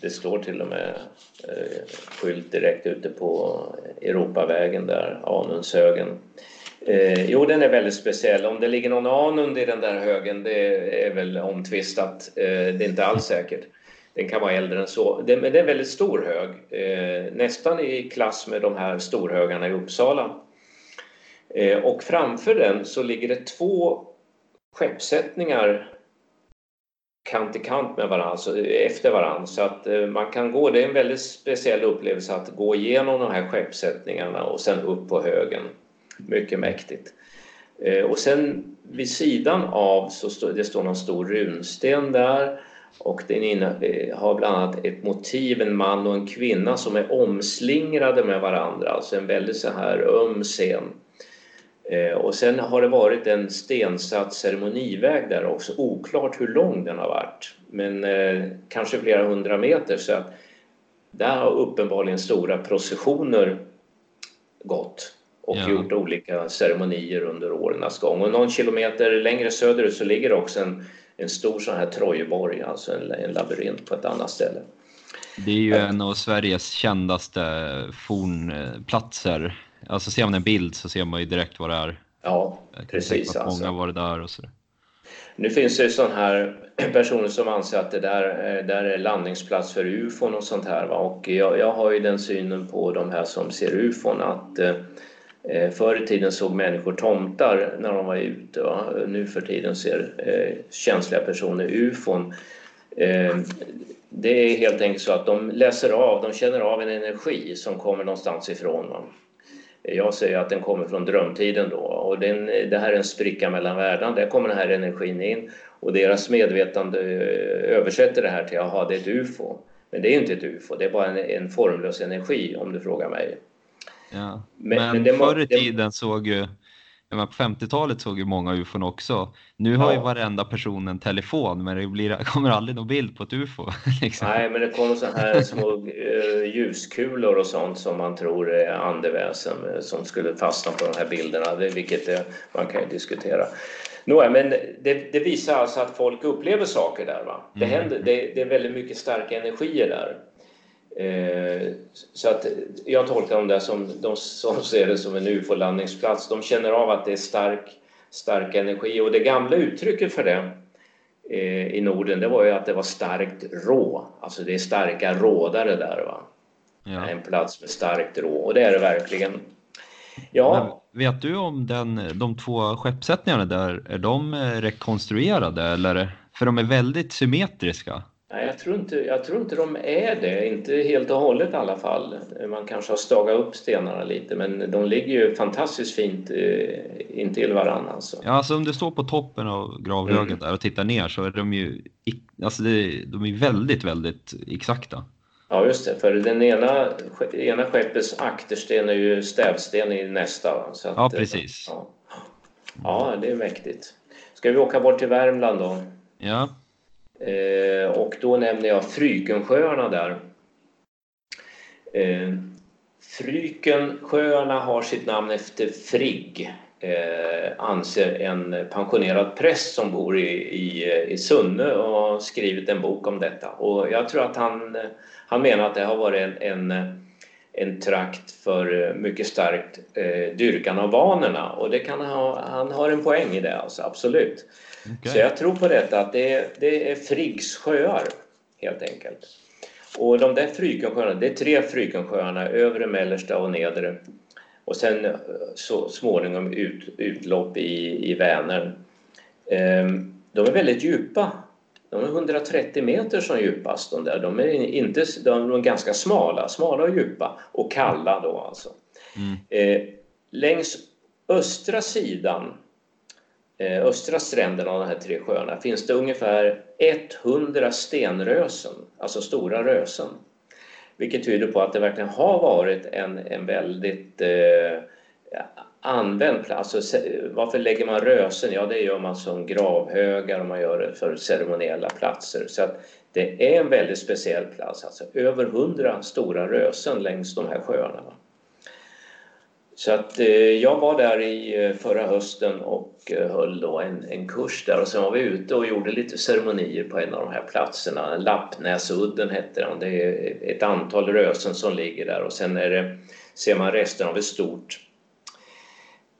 Det står till och med eh, skylt direkt ute på Europavägen där, Anundshögen. Eh, jo, den är väldigt speciell. Om det ligger någon anund i den där högen, det är väl omtvistat. Eh, det är inte alls säkert. Den kan vara äldre än så. Det, men det är en väldigt stor hög, eh, nästan i klass med de här storhögarna i Uppsala. Eh, och framför den så ligger det två skeppssättningar kant i kant med varandra, alltså efter varandra. Så att eh, man kan gå, det är en väldigt speciell upplevelse att gå igenom de här skeppssättningarna och sen upp på högen. Mycket mäktigt. Eh, och sen vid sidan av så står det står någon stor runsten där och den eh, har bland annat ett motiv, en man och en kvinna som är omslingrade med varandra, alltså en väldigt så här öm scen. Eh, och sen har det varit en stensatt ceremoniväg där också, oklart hur lång den har varit, men kanske flera hundra meter. Så att där har uppenbarligen stora processioner gått och ja. gjort olika ceremonier under årens gång. Och någon kilometer längre söderut så ligger också en, en stor sån här Trojborg, alltså en, en labyrint på ett annat ställe. Det är ju en av Sveriges kändaste fornplatser. Alltså ser man en bild så ser man ju direkt vad det är. Ja, precis. Att alltså. många var det där och så. Nu finns det sådana här personer som anser att det där, där är landningsplats för ufon och sånt här. Va? Och jag, jag har ju den synen på de här som ser ufon att eh, Eh, förr i tiden såg människor tomtar när de var ute. Va? Nu för tiden ser eh, känsliga personer ufon. Eh, det är helt enkelt så att de läser av, de känner av en energi som kommer någonstans ifrån. Va? Jag säger att den kommer från drömtiden då och den, det här är en spricka mellan världarna. Där kommer den här energin in och deras medvetande översätter det här till att det är ett UFO. Men det är inte ett UFO, det är bara en, en formlös energi om du frågar mig. Ja. Men, men, men förr i tiden såg ju på 50-talet såg ju många ufon också. Nu har ja. ju varenda person en telefon men det blir, kommer aldrig någon bild på ett ufo. Liksom. Nej, men det kommer så här små uh, ljuskulor och sånt som man tror är andeväsen eh, som skulle fastna på de här bilderna, det, vilket det, man kan ju diskutera. Nåja, men det, det, visar alltså att folk upplever saker där. Va? Det, mm. händer, det, det är väldigt mycket starka energier där. Eh, så att jag tolkar dem där som, de som ser det som en ufo-landningsplats. De känner av att det är stark, stark energi och det gamla uttrycket för det eh, i Norden det var ju att det var starkt rå. Alltså det är starka rådare där. Va? Ja. En plats med starkt rå och det är det verkligen. Ja. Men vet du om den, de två skeppssättningarna där, är de rekonstruerade eller? För de är väldigt symmetriska. Nej, jag tror, inte, jag tror inte de är det, inte helt och hållet i alla fall. Man kanske har stagat upp stenarna lite men de ligger ju fantastiskt fint eh, intill varandra. Alltså. Ja, alltså om du står på toppen av gravhögen mm. där och tittar ner så är de ju alltså det, de är väldigt, väldigt exakta. Ja, just det. För den ena, ena skeppets aktersten är ju stävsten i nästa. Så att, ja, precis. Ja. ja, det är mäktigt. Ska vi åka bort till Värmland då? Ja. Eh, och då nämner jag Frykensjöarna där. Eh, Frykensjöarna har sitt namn efter Frigg, eh, anser en pensionerad präst som bor i, i, i Sunne och har skrivit en bok om detta. Och jag tror att han, han menar att det har varit en, en en trakt för mycket starkt eh, dyrkan av vanorna och det kan ha, han har en poäng i det alltså, absolut. Okay. Så jag tror på detta att det, det är Friggs sjöar helt enkelt. Och de där Frykensjöarna, det är tre Frykensjöarna, övre, mellersta och nedre. Och sen eh, så småningom ut, utlopp i, i Vänern. Ehm, de är väldigt djupa. De är 130 meter som djupast de där. De är, inte, de är ganska smala, smala och djupa och kalla då alltså. Mm. Eh, längs östra sidan Eh, östra stränderna av de här tre sjöarna finns det ungefär 100 stenrösen, alltså stora rösen. Vilket tyder på att det verkligen har varit en, en väldigt eh, använd plats. Alltså, varför lägger man rösen? Ja, det gör man som gravhögar och man gör det för ceremoniella platser. Så att det är en väldigt speciell plats, alltså över 100 stora rösen längs de här sjöarna. Så att eh, jag var där i eh, förra hösten och eh, höll då en, en kurs där och sen var vi ute och gjorde lite ceremonier på en av de här platserna. Lappnäsudden hette den. Det är ett antal rösen som ligger där och sen är det, ser man resten av ett stort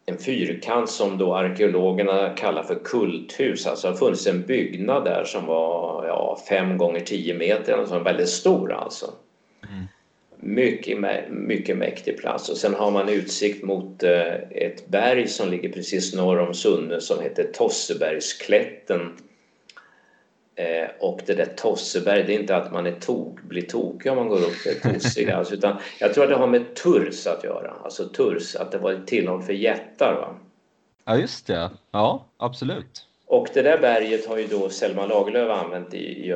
en fyrkant som då arkeologerna kallar för kulthus. Alltså det har funnits en byggnad där som var ja, fem gånger tio meter, alltså väldigt stor alltså. Mm. Mycket, mycket mäktig plats och sen har man utsikt mot eh, ett berg som ligger precis norr om Sunne som heter Tossebergsklätten. Eh, och det där Tosseberg, det är inte att man är tok, blir tokig om man går upp där, tossig alltså, utan jag tror att det har med Turs att göra, alltså Turs, att det var ett tillhåll för jättar. Va? Ja, just det. Ja, absolut. Och det där berget har ju då Selma Lagerlöf använt i,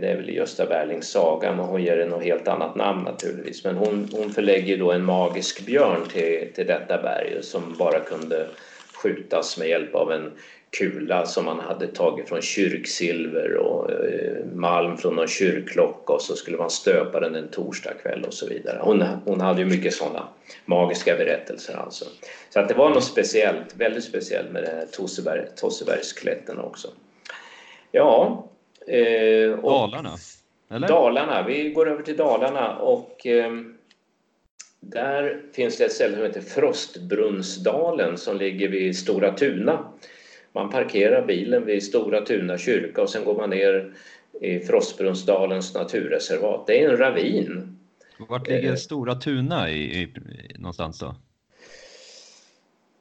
det är väl i Gösta Berlings saga, men hon ger det något helt annat namn naturligtvis. Men hon, hon förlägger då en magisk björn till, till detta berg som bara kunde skjutas med hjälp av en kula som man hade tagit från kyrksilver och eh, malm från någon kyrkklocka och så skulle man stöpa den en torsdagkväll och så vidare. Hon, hon hade ju mycket sådana magiska berättelser alltså. Så att det var något speciellt, väldigt speciellt med det här Tosseberg, Tossebergsklätten också. Ja. Eh, och, Dalarna. eller? Dalarna, vi går över till Dalarna och eh, där finns det ett ställe som heter Frostbrunnsdalen som ligger vid Stora Tuna. Man parkerar bilen vid Stora Tuna kyrka och sen går man ner i Frostbrunnsdalens naturreservat. Det är en ravin. Vart ligger Stora Tuna i, i, någonstans då?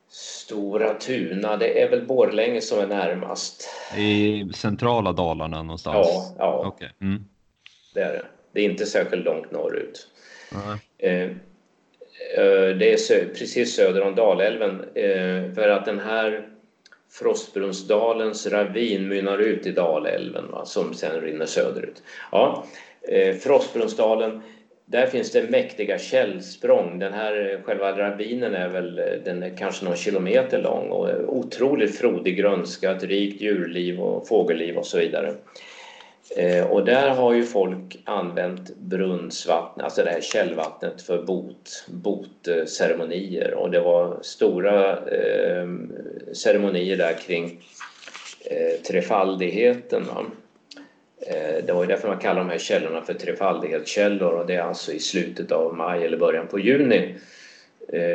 Stora Tuna, det är väl Borlänge som är närmast. I centrala Dalarna någonstans? Ja, ja. Okay. Mm. det är det. Det är inte särskilt långt norrut. Mm. det är precis söder om Dalälven eh, för att den här Frostbrunnsdalens ravin mynnar ut i Dalälven va, som sen rinner söderut. Ja, eh, Frostbrunnsdalen där finns det mäktiga källsprång. Den här eh, själva ravinen är väl eh, den är kanske någon kilometer lång och otroligt frodig grönska, ett rikt djurliv och fågelliv och så vidare. Eh, och där har ju folk använt brunnsvatten, alltså det här källvattnet för bot, botceremonier och det var stora eh, ceremonier där kring eh, trefaldigheten. Va? Eh, det var ju därför man kallar de här källorna för trefaldighetskällor och det är alltså i slutet av maj eller början på juni eh,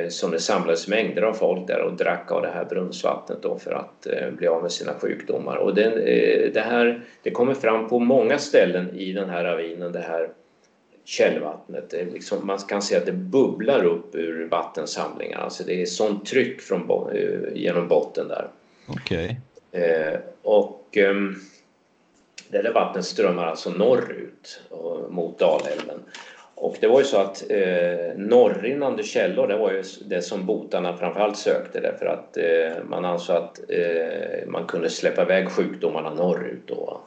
som det samlades mängder av folk där och drack av det här brunnsvattnet då för att eh, bli av med sina sjukdomar. Och den, det här det kommer fram på många ställen i den här ravinen, det här källvattnet. Det liksom, man kan se att det bubblar upp ur vattensamlingar, alltså det är sånt tryck från, genom botten där. Okej. Okay. och ehm, det där vattnet strömmar alltså norrut mot Dalälven. Och det var ju så att eh, norrinnande källor, det var ju det som botarna framförallt sökte därför att eh, man ansåg att eh, man kunde släppa iväg sjukdomarna norrut då.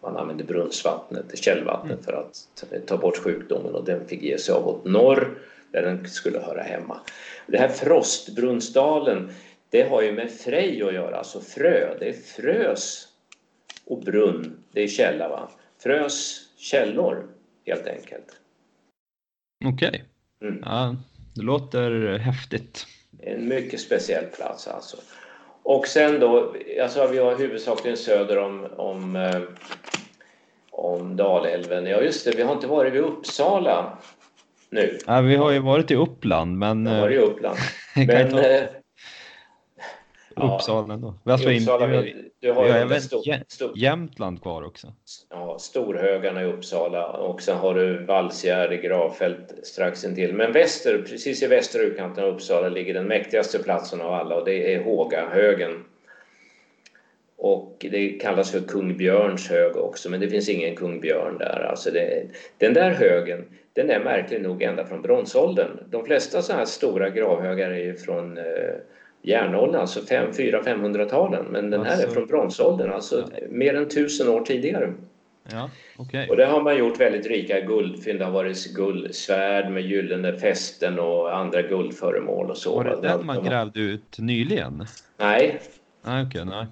Man använde brunnsvattnet, källvattnet mm. för att ta bort sjukdomen och den fick ge sig av åt norr där den skulle höra hemma. Det här Frostbrunnsdalen, det har ju med Frej att göra, alltså frö. Det är frös och brunn, det är källa va. Frös källor helt enkelt. Okej. Okay. Mm. Ja, det låter häftigt. En mycket speciell plats alltså. Och sen då, alltså vi har huvudsakligen söder om, om, eh, om Dalälven. Ja just det, vi har inte varit vid Uppsala nu. Ja, vi har ju varit i Uppland men... Vi har varit i Uppland. men, eh, Uppsala ändå. Alltså, Uppsala, vi, du har, har även stor, stor, Jämtland kvar också. Ja, Storhögarna i Uppsala och sen har du Valsgärd i Gravfält strax intill. Men väster, precis i västra utkanten av Uppsala ligger den mäktigaste platsen av alla och det är Hågahögen. Och det kallas för Kung Björns hög också, men det finns ingen kung Björn där. Alltså det, den där högen, den är märklig nog ända från bronsåldern. De flesta så här stora gravhögar är ju från eh, järnåldern, alltså 400-500-talen. Men den här alltså, är från bronsåldern, alltså ja. mer än tusen år tidigare. Ja, okay. Och det har man gjort väldigt rika guldfynd. Det har varit guldsvärd med gyllene fästen och andra guldföremål och så. Var det den man grävde ut nyligen? Nej. Nej, okay, nej.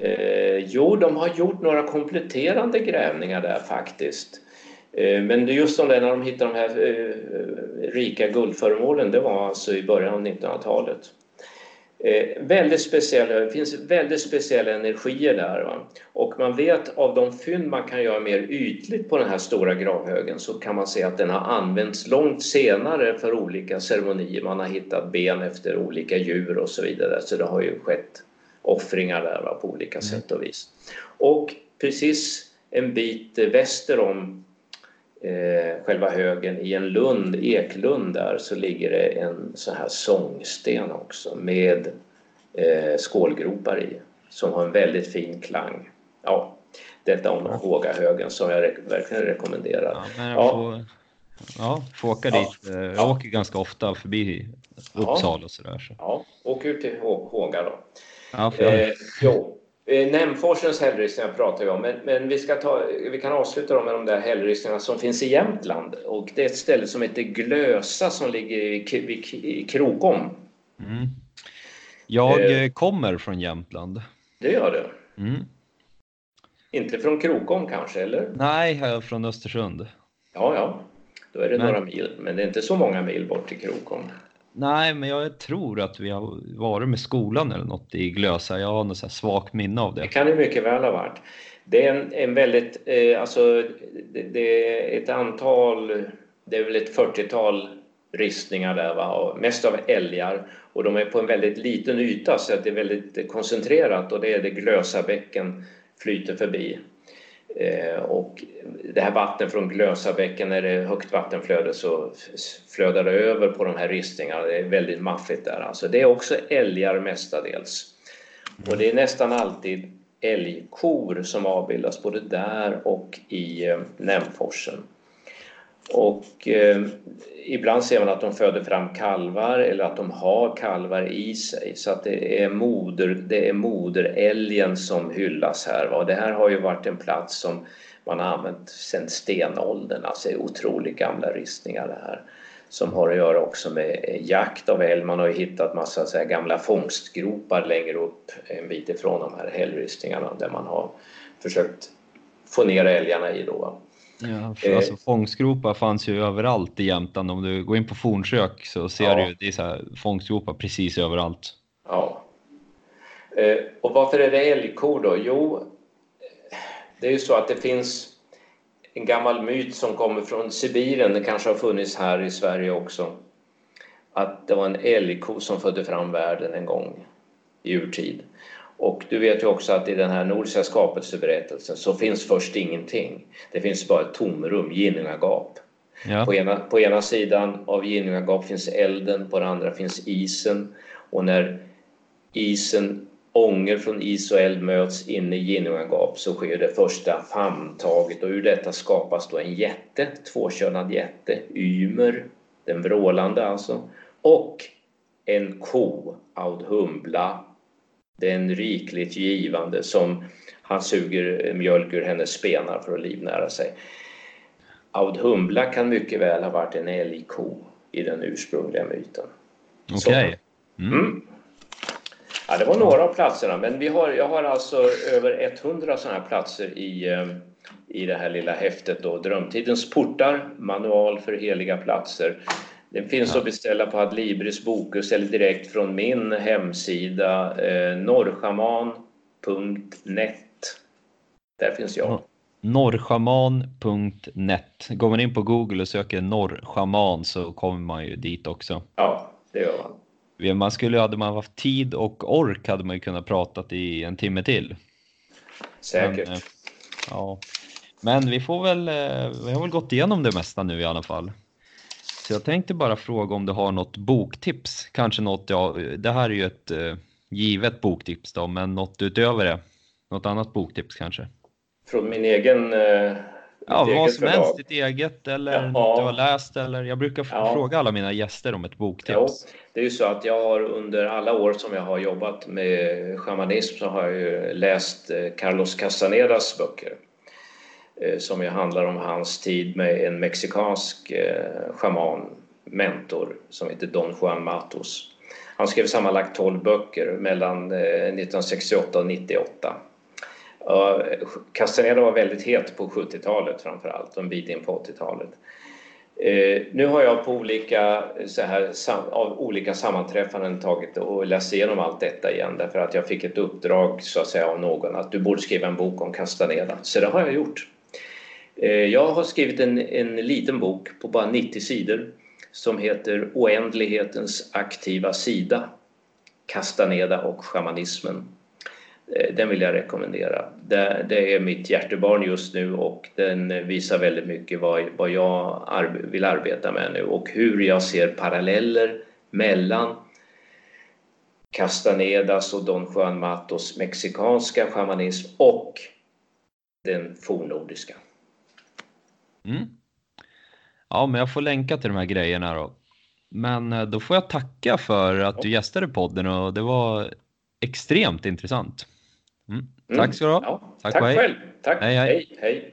Eh, jo, de har gjort några kompletterande grävningar där faktiskt. Eh, men just som det när de hittade de här eh, rika guldföremålen, det var alltså i början av 1900-talet. Eh, väldigt speciella, det finns väldigt speciella energier där. Va? Och man vet av de fynd man kan göra mer ytligt på den här stora gravhögen så kan man se att den har använts långt senare för olika ceremonier. Man har hittat ben efter olika djur och så vidare. Så det har ju skett offringar där va, på olika mm. sätt och vis. Och precis en bit väster om eh, själva högen i en lund, eklund där, så ligger det en sån här sångsten också med eh, skålgropar i som har en väldigt fin klang. Ja, detta om ja. Hågahögen som jag re verkligen rekommenderar. Ja, jag får, ja, får åka ja. dit. Eh, jag åker ganska ofta förbi Uppsala och sådär. Så. Ja, åk ut till Håga då. Ja, för eh, jo. Eh, Nämforsens hällristningar pratar vi om, men, men, vi, ska ta, vi kan avsluta med de där hällristningarna som finns i Jämtland. Och det är ett ställe som heter Glösa som ligger i, i Krokom. Mm. Jag eh, kommer från Jämtland. Det gör du? Mm. Inte från Krokom kanske, eller? Nej, jag är från Östersund. Ja, ja. Då är det men... några mil, men det är inte så många mil bort till Krokom. Nej, men jag tror att vi har varit med skolan eller något i Glösa. Jag har något så svagt minne av det. Det kan det mycket väl ha varit. Det är en, en väldigt, eh, alltså det, det, är ett antal, det är väl ett 40-tal ristningar där va, mest av älgar och de är på en väldigt liten yta så att det är väldigt eh, koncentrerat och det är det Glösabäcken flyter förbi. Eh, och det här vattnet från Glösabäcken, när det är högt vattenflöde så flödar det över på de här ristningarna. Det är väldigt maffigt där. Alltså det är också älgar mestadels. Och det är nästan alltid älgkor som avbildas både där och i eh, Nämforsen. Och eh, ibland ser man att de föder fram kalvar eller att de har kalvar i sig så att det är, moder, det är moderälgen som hyllas här. Va? Det här har ju varit en plats som man har använt sedan stenåldern, alltså det är otroligt gamla ristningar det här som har att göra också med jakt av älg. Man har ju hittat massa så gamla fångstgropar längre upp en bit ifrån de här hällristningarna där man har försökt få ner älgarna i då. Ja, för alltså, fångstgropar fanns ju överallt i Jämtland. Om du går in på fornsök så ser ja. du det är så här, fångstgropar precis överallt. Ja. Eh, och varför är det älgkor då? Jo, det är ju så att det finns en gammal myt som kommer från Sibirien, det kanske har funnits här i Sverige också, att det var en älgko som födde fram världen en gång i urtid. Och du vet ju också att i den här nordiska skapelseberättelsen så finns först ingenting. Det finns bara ett tomrum, ginnungagap. Ja. På, ena, på ena sidan av ginnungagap finns elden, på den andra finns isen. Och när isen, ånger från is och eld möts inne i ginnungagap så sker det första famntaget och ur detta skapas då en jätte, tvåkönad jätte, Ymer, den vrålande alltså, och en ko, Audhumbla, den rikligt givande som han suger mjölk ur hennes spenar för att livnära sig. Audhumbla kan mycket väl ha varit en älgko i den ursprungliga myten. Okej. Okay. Mm. Mm. Ja, det var några av platserna, men vi har, jag har alltså över 100 sådana här platser i, eh, i det här lilla häftet då, Drömtidens portar, manual för heliga platser. Den finns ja. att beställa på Adlibris Bokus eller direkt från min hemsida eh, norrschaman.net. Där finns jag. Norrschaman.net. Går man in på Google och söker norrschaman så kommer man ju dit också. Ja, det gör man. Man skulle, hade man haft tid och ork hade man ju kunnat prata i en timme till. Säkert. Men, eh, ja. Men vi får väl, eh, vi har väl gått igenom det mesta nu i alla fall. Så jag tänkte bara fråga om du har något boktips, kanske något, ja, det här är ju ett uh, givet boktips då, men något utöver det, något annat boktips kanske? Från min egen uh, Ja, vad som förlag. helst, ditt eget eller ja. du har läst eller jag brukar ja. fråga alla mina gäster om ett boktips. Jo, det är ju så att jag har under alla år som jag har jobbat med shamanism så har jag ju läst eh, Carlos Castanedas böcker. Eh, som ju handlar om hans tid med en mexikansk eh, schaman, mentor, som heter Don Juan Matos. Han skrev sammanlagt 12 böcker mellan eh, 1968 och 98. Castaneda var väldigt het på 70-talet framför allt och en bit in på 80-talet. Eh, nu har jag på olika, så här, av olika sammanträffanden tagit och läst igenom allt detta igen därför att jag fick ett uppdrag så att säga av någon att du borde skriva en bok om Castaneda. Så det har jag gjort. Eh, jag har skrivit en, en liten bok på bara 90 sidor som heter Oändlighetens aktiva sida Castaneda och shamanismen. Eh, den vill jag rekommendera. Det, det, är mitt hjärtebarn just nu och den visar väldigt mycket vad, vad jag vill arbeta med nu och hur jag ser paralleller mellan Castanedas och Don Juan Matos mexikanska shamanism och den fornnordiska. Mm. Ja, men jag får länka till de här grejerna då. Men eh, då får jag tacka för att du gästade podden och det var extremt intressant. Mm. Tack ska du ha. Ja, tack, tack själv. Tack. hej. hej. hej.